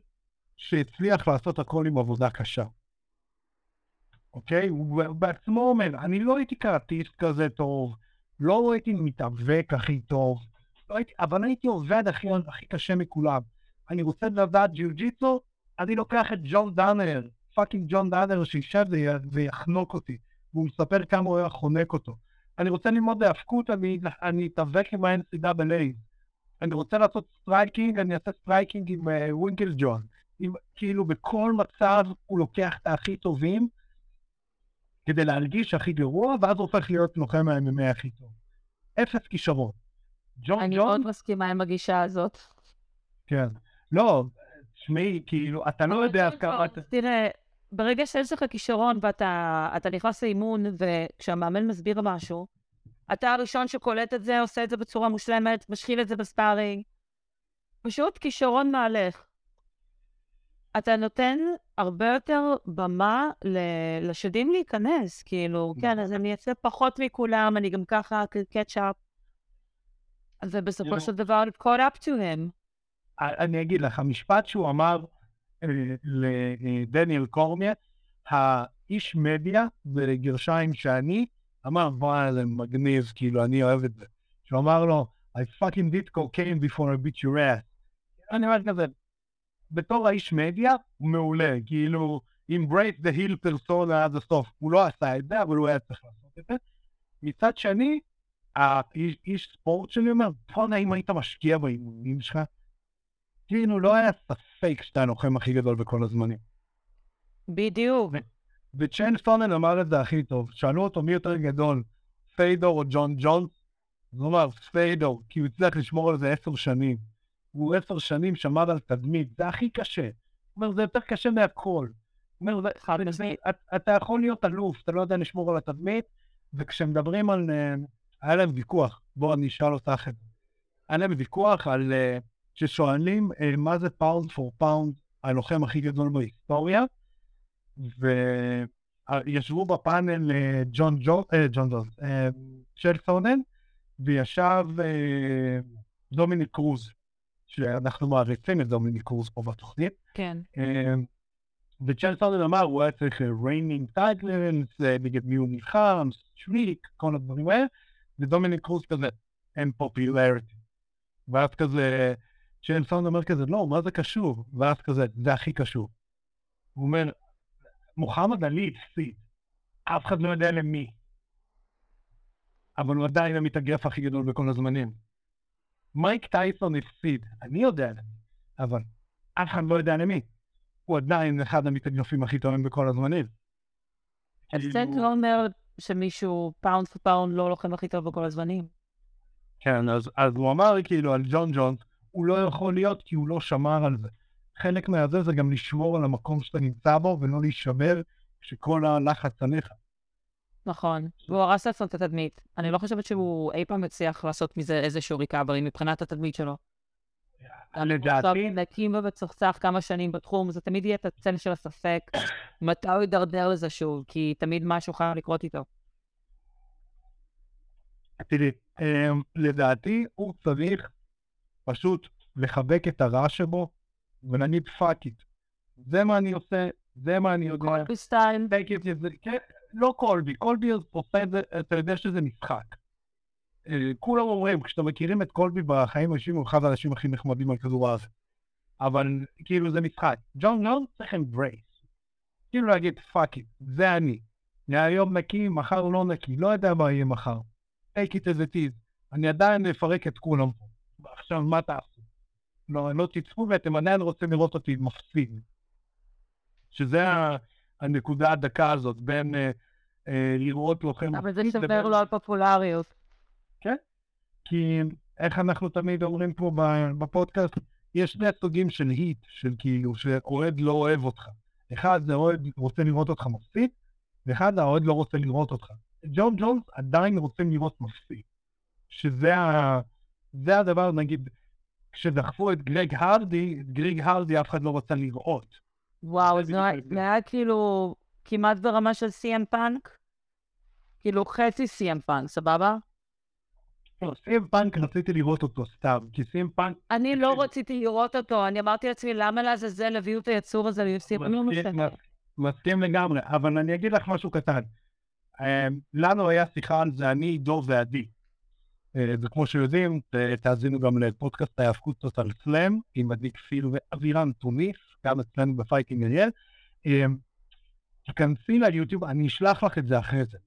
שהצליח לעשות הכל עם עבודה קשה. אוקיי? הוא בעצמו אומר, אני לא הייתי קראטיסט כזה טוב, לא הייתי מתאבק הכי טוב, לא הייתי, אבל הייתי עובד הכי, הכי קשה מכולם. אני רוצה לדעת ג'יוג'יטו, אני לוקח את ג'ון דנהר, פאקינג ג'ון דאנר שישב ויחנוק אותי, והוא מספר כמה הוא היה חונק אותו. אני רוצה ללמוד להאבקות, אני, אני אתאבק עם ה-NCAA. אני רוצה לעשות striking, אני אעשה striking עם uh, ווינקלג'ון. כאילו בכל מצב הוא לוקח את הכי טובים כדי להרגיש הכי גרוע, ואז הופך להיות לוחם ה-MMA הכי טוב. אפס כישרון. ג'ון אני ג'ון, מאוד מסכימה עם הגישה הזאת. כן. לא, תשמעי, כאילו, אתה לא יודע כמה... אתה- תראה, ברגע שיש לך כישרון ואתה אתה נכנס לאימון, וכשהמאמן מסביר משהו, אתה הראשון שקולט את זה, עושה את זה בצורה מושלמת, משחיל את זה בספארינג. פשוט כישרון מהלך. אתה נותן הרבה יותר במה לשדים להיכנס, כאילו, כן, אז אני אעשה פחות מכולם, אני גם ככה קטשאפ. ובסופו כאילו- של דבר, caught up to him. אני אגיד לך, המשפט שהוא אמר אה, לדניאל קורמיה, האיש מדיה, בגרשיים שאני, אמר, וואי, זה מגניב, כאילו, אני אוהב את זה. שהוא אמר לו, I fucking did cocaine before I beat your ass. אני אומר כזה, בתור האיש מדיה, הוא מעולה, כאילו, embrace the hill persona עד הסוף. הוא לא עשה את זה, אבל הוא היה צריך לעשות את זה. מצד שני, האיש איש ספורט שלי אומר, בואנה, אם היית משקיע באימונים שלך, כאילו, לא היה ספק שאתה הלוחם הכי גדול בכל הזמנים. בדיוק. וצ'יין סונן אמר את זה הכי טוב. שאלו אותו מי יותר גדול, פיידור או ג'ון ג'ונס? אז הוא אמר, פיידור, כי הוא הצליח לשמור על זה עשר שנים. הוא עשר שנים שמר על תדמית, זה הכי קשה. הוא אומר, זה יותר קשה מהכל. הוא אומר, זה- זה-. אתה- יכול להיות אלוף, אתה לא יודע לשמור על התדמית, וכשמדברים על... אה, היה להם ויכוח, בואו אני אשאל אותך את זה. היה להם ויכוח על... אה, ששואלים אה, מה זה pound for pound, הלוחם הכי גדול בהיסטוריה, וישבו בפאנל ג'ון ג'ו, ג'ון, צ'ל סונן, וישב דומיניק קרוז, שאנחנו מעריצים את דומיניק קרוז פה בתוכנית, כן. אה, וצ'ל סונן אמר, הוא היה צריך ריינינג טייטלנס, נגד מי הוא נלחם, שריק, כל הדברים האלה, ודומיניק קרוז כזה, אין פופולריטי. ואז כזה, צ'ל סונן אומר כזה, לא, מה זה קשור? ואז כזה, זה הכי קשור. הוא אומר, מוחמד עלי הפסיד, אף אחד לא יודע למי. אבל הוא עדיין המתאגרף הכי גדול בכל הזמנים. מייק טייסון הפסיד, אני יודע אבל אף אחד לא יודע למי. הוא עדיין אחד המתאגרפים הכי טובים בכל הזמנים. הפסד לא אומר שמישהו pound for pound לא לוחם הכי טוב בכל הזמנים. כן, אז, אז הוא אמר כאילו על ג'ון ג'ונס, הוא לא יכול להיות כי הוא לא שמר על זה. חלק מהזה זה גם לשמור על המקום שאתה נמצא בו ולא להישבר כשכל הלחץ עליך. נכון. והוא הרס לעצמו את התדמית. אני לא חושבת שהוא אי פעם הצליח לעשות מזה איזשהו ריקאברי מבחינת התדמית שלו. לדעתי, עכשיו נקים בו וצוחצח כמה שנים בתחום, זה תמיד יהיה את הצל של הספק מתי הוא יידרדר לזה שוב, כי תמיד משהו חייב לקרות איתו. תראי, אמ, לדעתי הוא צריך פשוט לחבק את הרע שבו ולהגיד fuck it. זה מה אני עושה, זה מה אני יודע. קולבי style, כן, לא קולבי, קולבי עושה את זה, אתה יודע שזה משחק. אה, כולם אומרים, כשאתם מכירים את קולבי בחיים האישיים, הוא אחד האנשים הכי נחמדים על כדור הארץ. אבל כאילו זה משחק. ג'ון ג'ונס צריך embrace. כאילו להגיד fuck it, זה אני. מהיום נקי, מחר לא נקי, לא יודע מה יהיה מחר. take it as it is. אני עדיין אפרק את כולם פה. עכשיו, מה תעשו? לא, לא תצפו ואתם עדיין רוצים לראות אותי מפסיד. שזה הנקודה הדקה הזאת בין אה, לראות לוחם אבל זה שובר לו על פופולריות. כי איך אנחנו תמיד אומרים פה בפודקאסט, יש שני סוגים של היט, של כאילו, שאוהד לא אוהב אותך. אחד זה אוהד רוצה לראות אותך מפסיד, ואחד האוהד לא רוצה לראות אותך. ג'ון ג'ונס עדיין רוצים לראות מפסיד. שזה ה... זה הדבר, נגיד, כשדחפו את גרג הרדי, את גרג הרדי אף אחד לא רצה לראות. וואו. זה היה כאילו כמעט ברמה של סי.אם פאנק? כאילו חצי סי.אם פאנק, סבבה? סים פאנק רציתי לראות אותו סתם, כי סים פאנק אני לא. רציתי לראות אותו, אני אמרתי לעצמי, למה לעזאזל הביאו את היצור הזה ל-UFC? לא מסכים- לגמרי, אבל אני אגיד לך משהו קטן. אה, לנו היה שיחה על זה, אני, עידו ועדי. אה, וכמו שיודעים, ת- תאזינו גם לפודקאסט ההאבקות קצת על סלאם, עם עדי כפיר ואבירן תוניס, גם אצלנו בפייטינג אריאל. אה, תיכנסי ליוטיוב, אני אשלח לך את זה אחרי זה.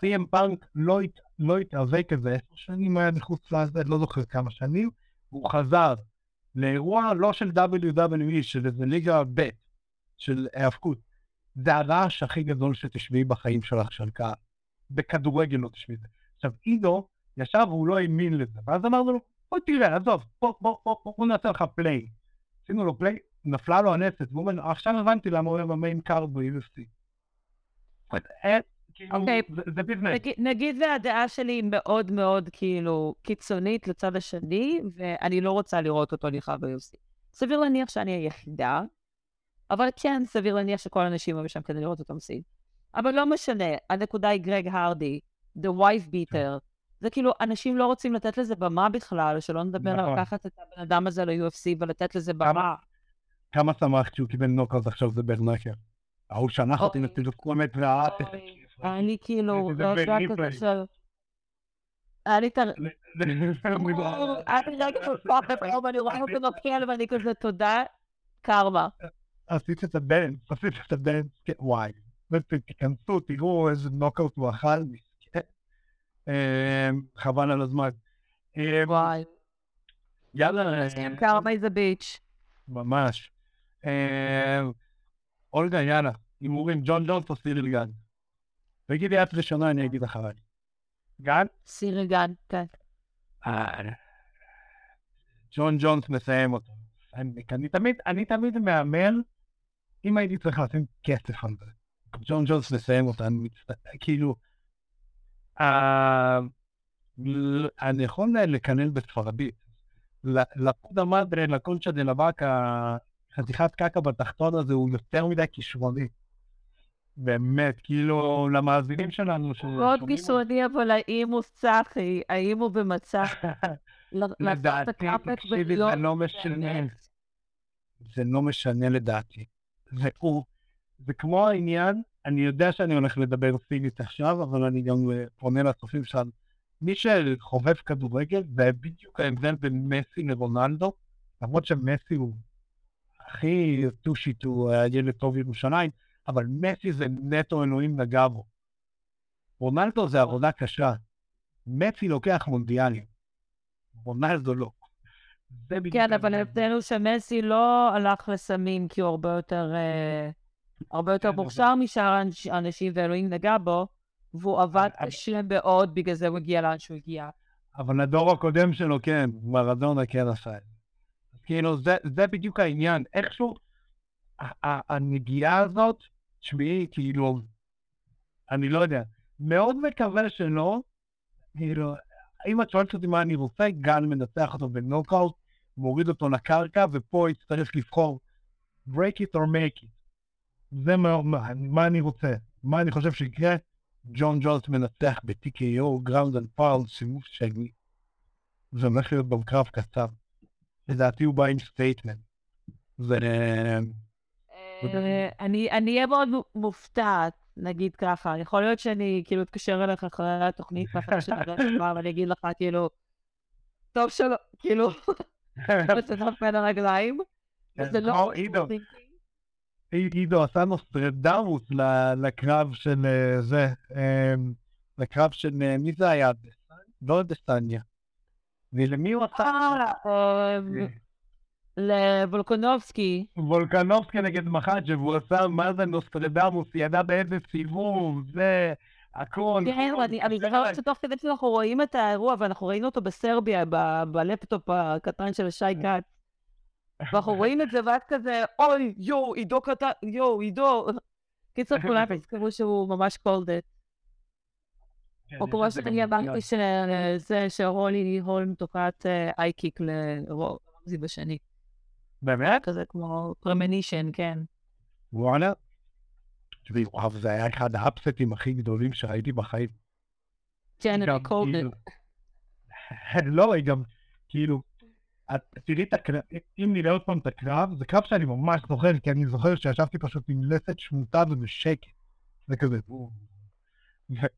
סי.אם פאנק לא לא התאבק איזה עשר שנים, היה מחוץ לזה, לא זוכר כמה שנים, והוא חזר לאירוע לא של WWE, של איזה ליגה ב', של היאבקות. זה הרעש הכי גדול שתשמעי בחיים שלך של קהל. בכדורגל לא תשמעי את זה. עכשיו, עידו ישב והוא לא האמין לזה, ואז אמרנו לו, בוא תראה, עזוב, בוא, בוא, בוא, בוא, בוא נעשה לך play. עשינו לו play, נפלה לו הלסת, והוא אומר, עכשיו הבנתי למה הוא אוהב ה main card ב-UFC. אוקיי. זה זה business. נגיד- נגיד והדעה שלי היא מאוד מאוד כאילו קיצונית לצד השני, ואני לא רוצה לראות אותו נלחם ב-UFC. סביר להניח שאני היחידה, אבל כן, סביר להניח שכל האנשים היו שם כדי לראות אותו מפסיד. אבל לא משנה, הנקודה היא גרג הרדי, The Wife Beater. זה כאילו, אנשים לא רוצים לתת לזה במה בכלל, שלא נדבר על נכון. לקחת את הבן אדם הזה ל-UFC ולתת לזה במה. כמה שמחת שהוא קיבל נוקאוט עכשיו זה ברנקר. ההוא שלח אותי אוי. לפרסומת והאט. אני כאילו, זה לא בריפליי. כזה של... היה לי את ה... לי רגע של פחד היום, אני רואה אותו נופל ואני כזה, תודה, קרמה. עשית את הבנץ, עשית את הבנץ, כן, וואי. תיכנסו, תראו איזה נוקאוט הוא אכל. אה, חבל על הזמן. אה, וואי. יאללה, אה, קרמה איזה ביץ'. ממש. אולגה, יאללה, הימורים, ג'ון ג'ונס או סיריל גן? תגידי את ראשונה, אני אגיד אחריי. גן? סירי גן, כן. ג'ון ג'ונס מסיים אותו. אני, תמיד, אני תמיד מהמר, אם הייתי צריך לשים כסף על זה. ג'ון ג'ונס מסיים אותה, אני מצטער, כאילו, אני יכול לקנן בספרדית. לפודה מדרה, לקונצ'ה דה לבאקה, חתיכת קקה בתחתון הזה הוא יותר מדי כישרוני. באמת, כאילו, למאזינים שלנו, מאוד גיסוני, אבל האם הוא צחי? האם הוא במצב לדעתי, תקשיבי, זה לא משנה. זה לא משנה לדעתי. זה הוא, זה כמו העניין, אני יודע שאני הולך לדבר סינית עכשיו, אבל אני גם אה, פונה לצופים שלנו. מי שחובב כדורגל, זה בדיוק ההבדל בין מסי לרונלדו, למרות שמסי הוא הכי טושיט, הוא הילד טוב ירושלים, אבל מסי זה נטו אלוהים נגע בו. רונלדו זה עבודה קשה. מסי לוקח מונדיאלים. רונלדו לא. זה בדיוק כן, אבל ההבדל. הוא שמסי לא הלך לסמים כי הוא הרבה יותר, אה, הרבה יותר כן, מוכשר משאר האנש- האנשים ואלוהים נגע בו, והוא עבד קשה מאוד, בגלל זה הוא הגיע לאן שהוא הגיע. אבל הדור הקודם שלו, כן, מרדונה כן עשה את זה. כאילו, זה, בדיוק העניין. איכשהו, הנגיעה הזאת, תשמעי, כאילו, אני לא יודע, מאוד מקווה שלא, כאילו, אם את שואלת אותי מה אני רוצה, גל מנצח אותו בנוקאוט, מוריד אותו לקרקע, ופה יצטרך לבחור break it or make it. זה מה, מה, מה אני רוצה. מה אני חושב שיקרה? ג'ון ג'ונס מנצח ב-TKO, ground and pound, סיבוב שני. זה הולך להיות גם קצר. לדעתי הוא בא עם statement. זה... אה, אני אני אהיה מאוד מו- מופתעת, נגיד ככה. יכול להיות שאני כאילו אתקשר אליך אחרי התוכנית, ואחרי שנראה כבר, ואני אגיד לך כאילו, טוב שלא, כאילו, מצטרף בין הרגליים. וזה לא... כמו עידו. עשה נוסטרדמוס לקרב של אה, זה, אה, לקרב של מי זה היה? לא אדסניה. ולמי הוא עשה? אה, לוולקונובסקי. וולקנובסקי נגד מחאצ'ב, הוא עשה מה זה נוסטרדמוס, ידע באיזה סיבוב, זה... הכל. כן, אני זוכרת שתוך כדי שאנחנו רואים את האירוע, ואנחנו ראינו אותו בסרביה, בלפטופ הקטן של שי כץ. ואנחנו רואים את זה, ואת כזה, אוי, יואו, עידו קטן, יואו, עידו. קיצור, כולם תזכרו שהוא ממש called it. כן, או כמו שאני אמרתי שזה, שהולי הולם תוקעת high kick לראוזי בשני. באמת? כזה כמו premonition, כן. וואלה. תראי, וואו, זה היה אחד ה upset ים הכי גדולים שראיתי בחיים. כן, אני called it. לא, היא גם, כאילו, תראי את הקרב, אם נראה עוד פעם את הקרב, זה קרב שאני ממש זוכר, כי אני זוכר שישבתי פשוט עם לסת שמוטה ובשקט. זה כזה,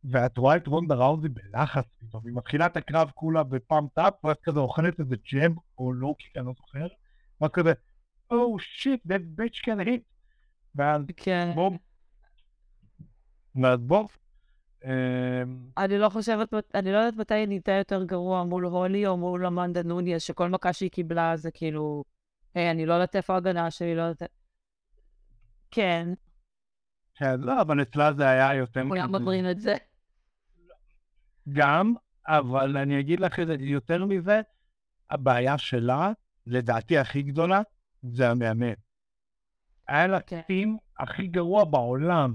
ואת רואה את רונדה ראוזי בלחץ פתאום, היא מתחילה את הקרב כולה ב pumped up, ואת כזה אוכלת איזה ג'ם או לא, כי אני לא זוכר, ואת כזה, oh shit, that bitch can hit. ואז כן. בוא, ואז אמ, אני לא חושבת, אני לא יודעת מתי היא נהייתה יותר גרוע מול הולי או מול אמנדה נוניאז, שכל מכה שהיא קיבלה זה כאילו, היי, אני לא יודעת איפה ההגנה שלי, לא יודעת... כן. כן, לא, אבל אצלה זה היה יותר... כולם מדברים את זה. גם, אבל אני אגיד לך יותר מזה, הבעיה שלה, לדעתי הכי גדולה, זה המאמן. היה לה כן. טים הכי גרוע בעולם.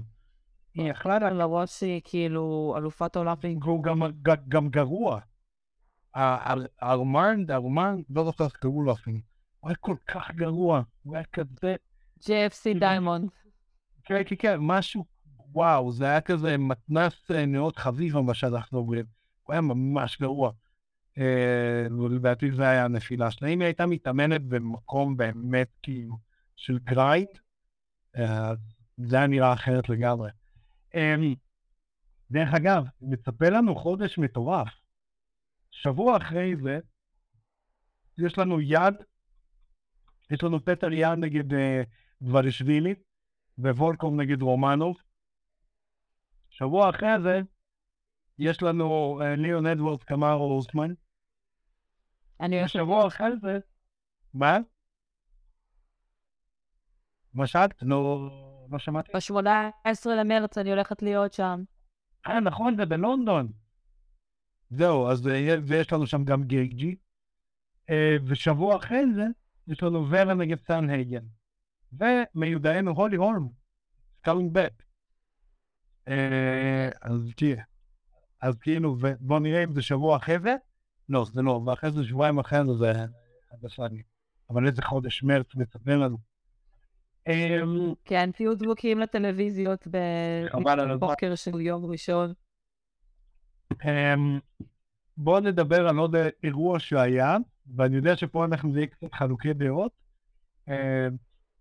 היא יכלה למרות שהיא כאילו אלופת עולם. והוא גם גרוע. ארמנד, ארמנד, לא זוכר איך קראו לו אפילו. הוא היה כל כך גרוע, הוא היה כזה... JFC דיימונד. כן, כן, כן, משהו, וואו, זה היה כזה מתנס אה, נאות חביבה, מה שאנחנו אומרים. הוא היה ממש גרוע. אה, ולדעתי זה היה הנפילה שלה. אם היא הייתה מתאמנת במקום באמת כאילו של גרייד, אה, זה היה נראה אחרת לגמרי. אמ, דרך אגב, מצפה לנו חודש מטורף. שבוע אחרי זה, יש לנו יאן, יש לנו פטר יאן נגד דברישווילי, וולקוב נגד רומנוב. שבוע אחרי זה, יש לנו ליאון אדוורדס קמארו אוסמן. אני שבוע אחרי זה, מה? מה שאלת? לא... לא שמעתי. ב-18 למרץ אני הולכת להיות שם. אה, נכון, זה בלונדון. זהו, אז אה, ויש לנו שם גם גייג'י. אה, ושבוע אחרי זה, יש לנו ורה נגד סאנהייגן. ומיודענו הולי הולם, scaling back. אז תהיה. אז כאילו, בוא נראה אם זה שבוע אחרי זה. לא, זה לא, ואחרי זה שבועיים אחרי זה זה הדסני. אבל איזה חודש מרץ מצפה לנו. אמ, כן, תהיו דבוקים לטלוויזיות בבוקר של יום ראשון. אמ, בואו נדבר על עוד אירוע שהיה, ואני יודע שפה אנחנו נהיה קצת חלוקי דעות. אמ,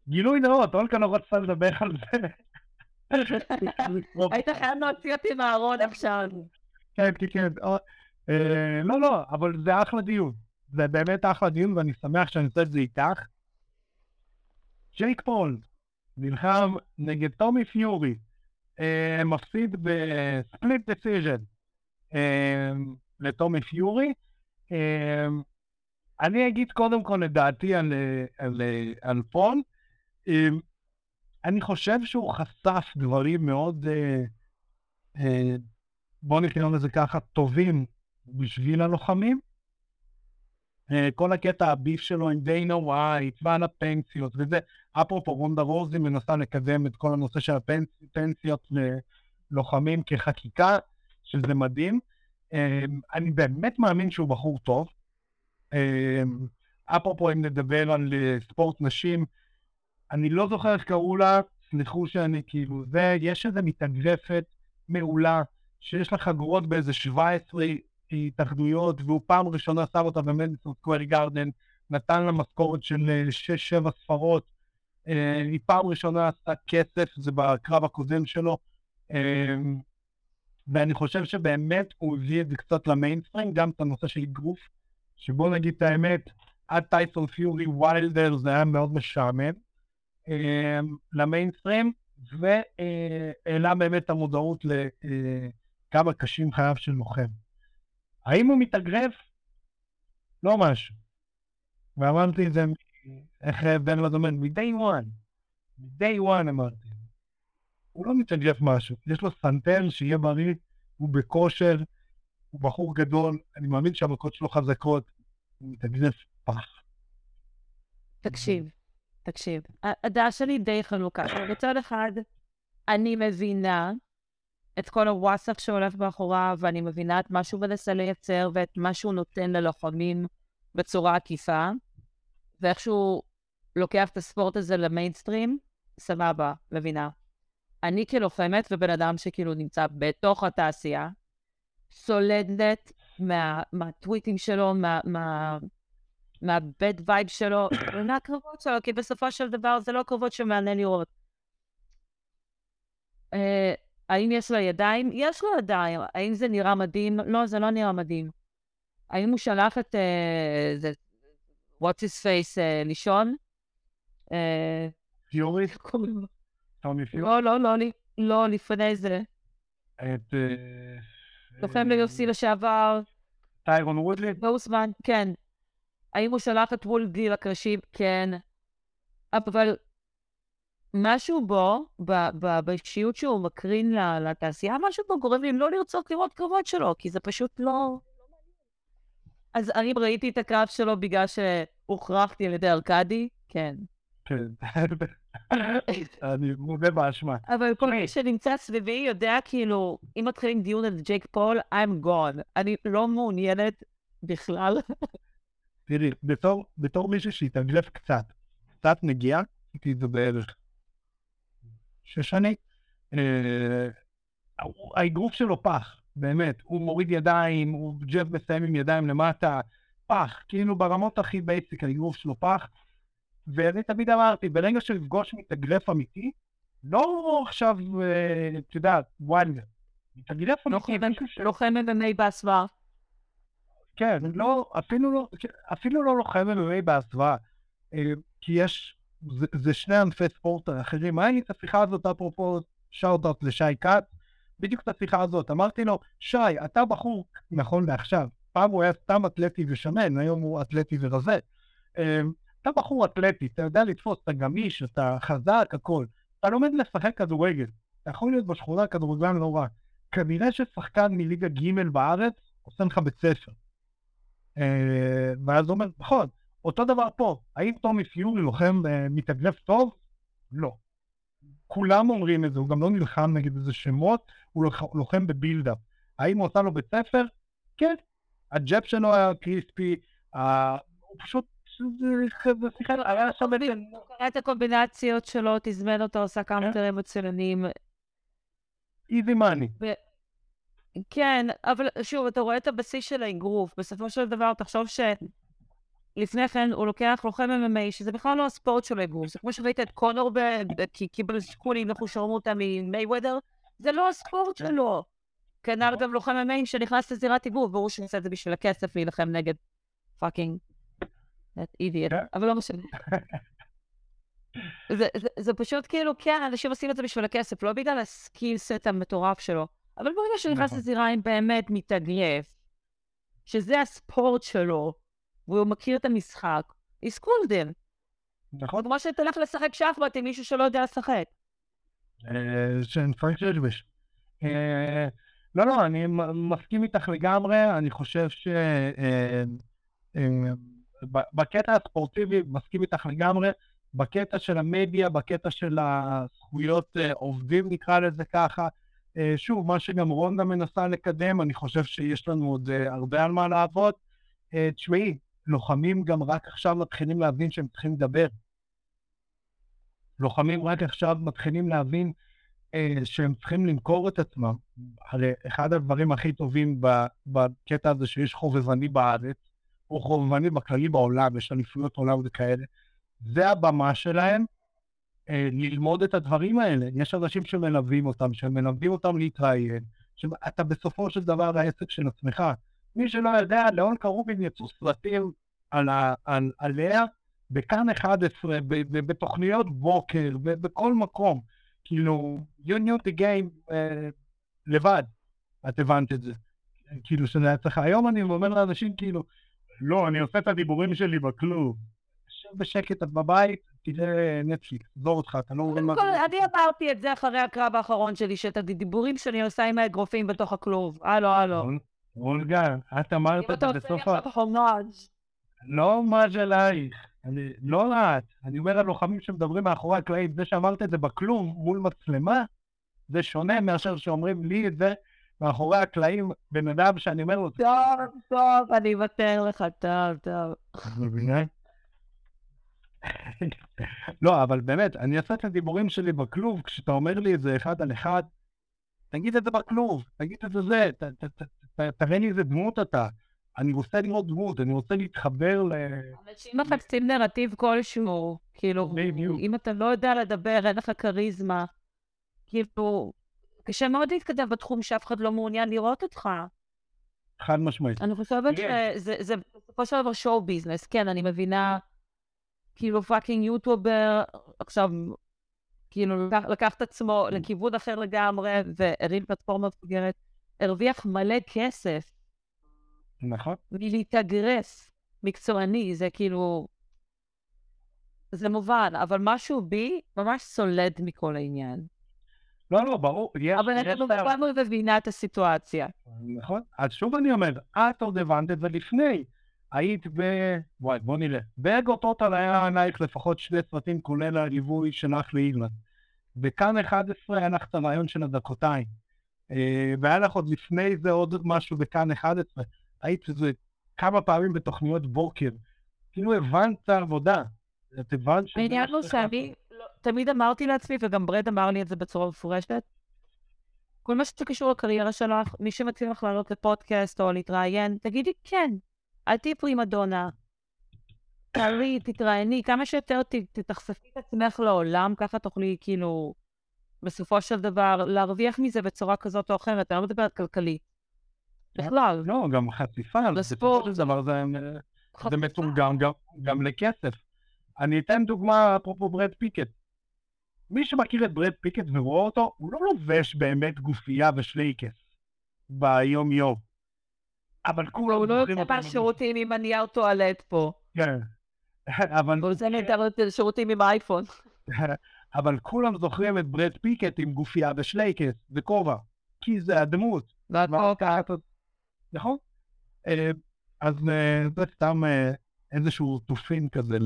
גילוי נאות, אולקה לא רצתה לדבר על זה. היית חייב להוציא אותי מהארון עכשיו. כן, כן, כן. אה, לא, לא, אבל זה אחלה דיון. זה באמת אחלה דיון, ואני שמח שאני עושה את זה איתך. ג'ייק פול נלחם נגד טומי פיורי, אה, מפסיד ב split decision אה, לטומי פיורי. אה, אני אגיד קודם כל את דעתי על, על, על. אה, אני חושב שהוא חשף דברים מאוד, בואו נקרא לזה ככה, טובים בשביל הלוחמים. אה, כל הקטע הביף שלו עם דיינה ווייט ועל הפנסיות וזה, אפרופו רונדה רוזי מנסה לקדם את כל הנושא של הפנסיות ללוחמים כחקיקה, שזה מדהים. אה, אני באמת מאמין שהוא בחור טוב. אה, אפרופו אם נדבר על ספורט נשים, אני לא זוכר איך קראו לה, סליחו שאני כאילו, זה, יש איזה מתאגרפת מעולה, שיש לה חגורות באיזה 17 התאחדויות, והוא פעם ראשונה שם אותה במדיסון סקווירי גארדן, נתן לה משכורת של 6-7 אה, ספרות, אה, היא פעם ראשונה עשתה כסף, זה בקרב הקודם שלו, אה, ואני חושב שבאמת הוא הביא את זה קצת למיינסטרים, גם את הנושא של אגרוף, שבוא נגיד את האמת, עד טייסון פיורי ויילדר זה היה מאוד משעמם למיינסטרים, והעלה באמת את המודעות לכמה קשים חייו של לוחם. האם הוא מתאגרף? לא משהו. ואמרתי את זה, איך בן לד אומר, מ-day one, מ-day one אמרתי. הוא לא מתאגרף משהו, יש לו סנטר, שיהיה בריא, הוא בכושר, הוא בחור גדול, אני מאמין שהמכות שלו חזקות, הוא מתאגרף פח. תקשיב, תקשיב, הדעה שלי די חלוקה. מצד אחד, אני מבינה את כל הוואטסאפ שהולך מאחוריו, ואני מבינה את מה שהוא מנסה לייצר ואת מה שהוא נותן ללוחמים בצורה עקיפה, ואיך שהוא לוקח את הספורט הזה למיינסטרים, סבבה, מבינה. אני כלוחמת ובן אדם שכאילו נמצא בתוך התעשייה, סולדת מה, מהטוויטים שלו, מה, מה, מה bad vibe שלו, ומהקרבות שלו, כי בסופו של דבר זה לא קרבות שמעניין לראות. אה, האם יש לו ידיים? יש לו ידיים. האם זה נראה מדהים? לא, זה לא נראה מדהים. האם הוא שלח את... אה, זה... What's his face uh, לישון? פיורי? טומי פיורי? לא, לא, לא, לא, לפני זה. את... לוחם ל-UFC לשעבר. טיירון וודלי? גאוסמן, כן. האם הוא שלח את וולדי לקרשים? כן. אבל משהו בו, באישיות שהוא מקרין לתעשייה, משהו בו גורם לי לא לרצות לראות קרבות שלו, כי זה פשוט לא... אז אני ראיתי את הקרב שלו בגלל שהוכרחתי על ידי ארכדי, כן. כן, אני מודה באשמה. אבל כל מי שנמצא סביבי יודע, כאילו, אם מתחילים דיון על ג'ייק פול, I'm gone. אני לא מעוניינת בכלל. תראי, בתור מישהו שהתאגרף קצת, קצת נגיעה, הייתי את זה בערך שש שנים, אה, האגרוף שלו פח, באמת, הוא מוריד ידיים, הוא ג'ב מסיים עם ידיים למטה, פח, כאילו ברמות הכי basic האגרוף שלו פח, ואני תמיד אמרתי, ברגע שיפגוש מתאגרף אמיתי, לא עכשיו, אה, את יודעת, וואלה, מתאגרף אמיתי. לוחם MMA בהסוואה. כן, לא, אפילו לא, אפילו לא לוחם MMA בהסוואה, אה, כי יש זה, זה שני ענפי ספורט אחרים. היה לי את השיחה הזאת, אפרופו shout-out לשי כץ, בדיוק את השיחה הזאת. אמרתי לו, שי, אתה בחור, נכון לעכשיו, פעם הוא היה סתם אתלטי ושמן, היום הוא אתלטי ורזה. אמ, אתה בחור אתלטי, אתה יודע לתפוס, אתה גמיש, אתה חזק, הכל. אתה לומד לשחק כדורגל. אתה יכול להיות בשכונה כדורגלן לא רע. כנראה ששחקן מליגה ג' בארץ עושה לך בית ספר. אה, ואז הוא אומר, נכון, אותו דבר פה, האם טומי פיורי לוחם uh, מתאגרף טוב? לא. כולם אומרים את זה, הוא גם לא נלחם נגד איזה שמות, הוא לוחם בבילדאפ. האם הוא עשה לו בית ספר? כן. הג'אפ שלו היה קריספי, uh, הוא פשוט... זה שיחה, היה שם את זה. הוא קרא את הקומבינציות שלו, תזמן אותו, כמה יותר כן. מצוינים. איזי מאני. כן, אבל שוב, אתה רואה את הבסיס של האגרוף. בסופו של דבר, תחשוב ש... לפני כן הוא לוקח לוחם MMA, שזה בכלל לא הספורט של אגרוף. זה כמו שראית את קונור קיבל שיקולים, לכו שרמוטה ממייוודר, זה לא הספורט שלו. כנ"ל גם לוחם MMA שנכנס לזירת אגרוף, ברור שהוא עושה את זה בשביל הכסף להילחם נגד fucking idiot, כן. אבל לא משנה. זה, זה, זה פשוט כאילו, כן, אנשים עושים את זה בשביל הכסף, לא בגלל ה skill set המטורף שלו. אבל ברגע שהוא נכנס נכון. לזירה עם באמת מתאגרף, שזה הספורט שלו, והוא מכיר את המשחק, he's cool then. נכון. כמו שתלך לשחק שחמט עם מישהו שלא יודע לשחק. שנפרק שג'בש. לא, לא, אני מסכים איתך לגמרי, אני חושב ש... אה, אה, בקטע הספורטיבי, מסכים איתך לגמרי, בקטע של המדיה, בקטע של הזכויות אה, עובדים, נקרא לזה ככה, שוב, מה שגם רונדה מנסה לקדם, אני חושב שיש לנו עוד הרבה על מה לעבוד. תשמעי, לוחמים גם רק עכשיו מתחילים להבין שהם צריכים לדבר. לוחמים רק עכשיו מתחילים להבין אה, שהם צריכים למכור את עצמם. הרי אחד הדברים הכי טובים בקטע הזה שיש חובבני בארץ, או חובבני בכללי בעולם, יש אליפויות עולם וכאלה, זה הבמה שלהם אה, ללמוד את הדברים האלה. יש אנשים שמלווים אותם, שמלווים אותם להתראיין, שאתה בסופו של דבר העסק של עצמך. מי שלא יודע, לאון קרובין יצאו סרטים על ה, על, עליה בכאן 11, בתוכניות בוקר, בכל מקום. כאילו, you knew the game uh, לבד, את הבנת את זה. כאילו שזה היה צריך, היום אני אומר לאנשים כאילו, לא, אני עושה את הדיבורים שלי בכלוב. יושב בשקט, בבית, תראה נטפליקס, עזוב אותך, אתה לא מבין מה זה. אני אמרתי את זה אחרי הקרב האחרון שלי, שאת הדיבורים שאני עושה עם האגרופים בתוך הכלוב. הלו, הלו. אולגה, את אמרת אם את אתה זה עושה בסוף לי ה... עכשיו חומאז'. לא מאז' אלייך. אני, לא את. אני אומר על לוחמים שמדברים מאחורי הקלעים, זה שאמרת את זה בכלום מול מצלמה, זה שונה מאשר שאומרים לי את זה מאחורי הקלעים, בן אדם שאני אומר לו, טוב, טוב, אני אוותר לך, טוב, טוב. לא, אבל באמת, אני אעשה את הדיבורים שלי בכלוב, כשאתה אומר לי את זה אחד על אחד, תגיד את זה בכלוב, תגיד את זה זה, ת- ת- ת- תראה לי איזה דמות אתה. אני רוצה לראות דמות, אני רוצה להתחבר ל... אנשים מחפשים נרטיב כלשהו, כאילו. אם אתה לא יודע לדבר, אין לך כריזמה, כאילו, קשה מאוד להתקדם בתחום שאף אחד לא מעוניין לראות אותך. חד משמעית. אני חושבת כן. שזה זה בסופו של דבר שואו ביזנס, כן, אני מבינה, כאילו fucking YouTuber, עכשיו, כאילו לקח, לקח את עצמו לכיוון אחר לגמרי, והרים פלטפורמה מפגרת, הרוויח מלא כסף נכון? מלהתאגרף מקצועני, זה כאילו, זה מובן, אבל משהו בי ממש סולד מכל העניין. לא, לא, ברור. יש, אבל אני לגמרי מבינה את הסיטואציה. נכון. אז שוב אני אומר, את עוד הבנת את זה לפני. היית ב... וואי, בוא נראה. באגו טוטל היה עלייך לפחות שני סרטים, כולל הליווי שלך לאילן. בכאן 11 היה לך את הרעיון של הדקותיים. אה, והיה לך עוד לפני זה עוד משהו בכאן 11. היית כמה פעמים בתוכניות בוקר. כאילו הבנת את העבודה. את הבנת שזה העניין הוא שאני תמיד אמרתי לעצמי, וגם ברד אמר לי את זה בצורה מפורשת, כל מה שקשור לקריירה שלך, מי שמציע לך לעלות לפודקאסט או להתראיין, תגידי כן, אל תהיי פרימדונה. תעלי, תתראייני, כמה שיותר תתחשפי את עצמך לעולם, ככה תוכלי כאילו, בסופו של דבר, להרוויח מזה בצורה כזאת או אחרת, אני לא מדברת כלכלית. בכלל. לא, גם חשיפה, בסופו. של דבר זה, זה. מתורגם גם, גם לכסף. אני אתן דוגמה אפרופו ברד פיקט. מי שמכיר את ברד פיקט ורואה אותו, הוא לא לובש באמת גופייה ושלייקס ביום יום. אבל כולם הוא לא יוצא אותו מהשירותים עם הנייר טואלט פה. כן. אבל, הוא יוצא נהדר שירותים עם אייפון. אבל כולם זוכרים את ברד פיקט עם גופייה ושלייקס וכובע. כי זה הדמות. והקוקה. נכון? אה, אז אה, זה סתם אה, איזשהו תופין כזה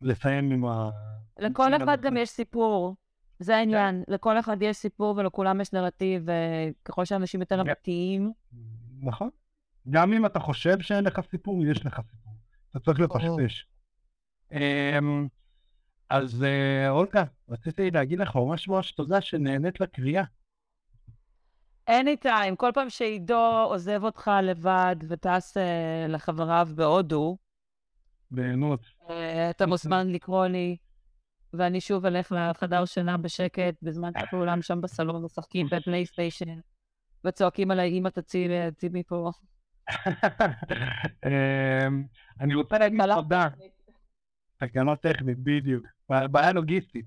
לסיים עם ה... לכל אחד. גם יש סיפור. זה העניין. לכל אחד יש סיפור ולכולם יש נרטיב, וככל שאנשים יותר כן. אמיתיים, נכון. גם אם אתה חושב שאין לך סיפור, יש לך סיפור. אתה צריך. לפשפש. אז אה, אולגה, רציתי להגיד לך ממש ממש תודה שנהנית לקריאה. anytime, כל פעם שעידו עוזב אותך לבד וטס אה, לחבריו בהודו, בעינות. אה, אתה מוזמן לקרוא לי, ואני שוב אלך לחדר שינה בשקט, בזמן שכולם שם בסלון משחקים בפלייסטיישן, וצועקים עליי, אמא תציל תציל מפה. אמ, אני רוצה להגיד. תודה. תקנות טכנית, בדיוק. בעיה לוגיסטית.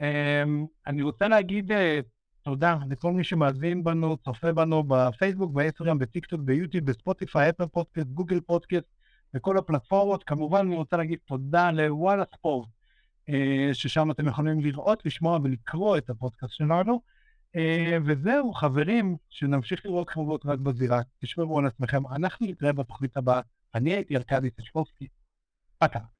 אמ, אני רוצה להגיד אה, תודה לכל מי שמאזין בנו, צופה בנו בפייסבוק, באינסטגרם, בטיקטוק, ביוטיוב, בספוטיפיי, אפל פודקאסט, גוגל פודקאסט, בכל הפלטפורמות. כמובן, אני רוצה להגיד תודה לוואלה ספורט, אה, ששם אתם יכולים לראות, לשמוע ולקרוא את הפודקאסט שלנו. אה, וזהו, חברים, שנמשיך לראות חמורות רק בזירה. תשמרו על עצמכם. אנחנו נתראה בתוכנית הבאה. אני הייתי ארכדי סשקובסקי. פתח.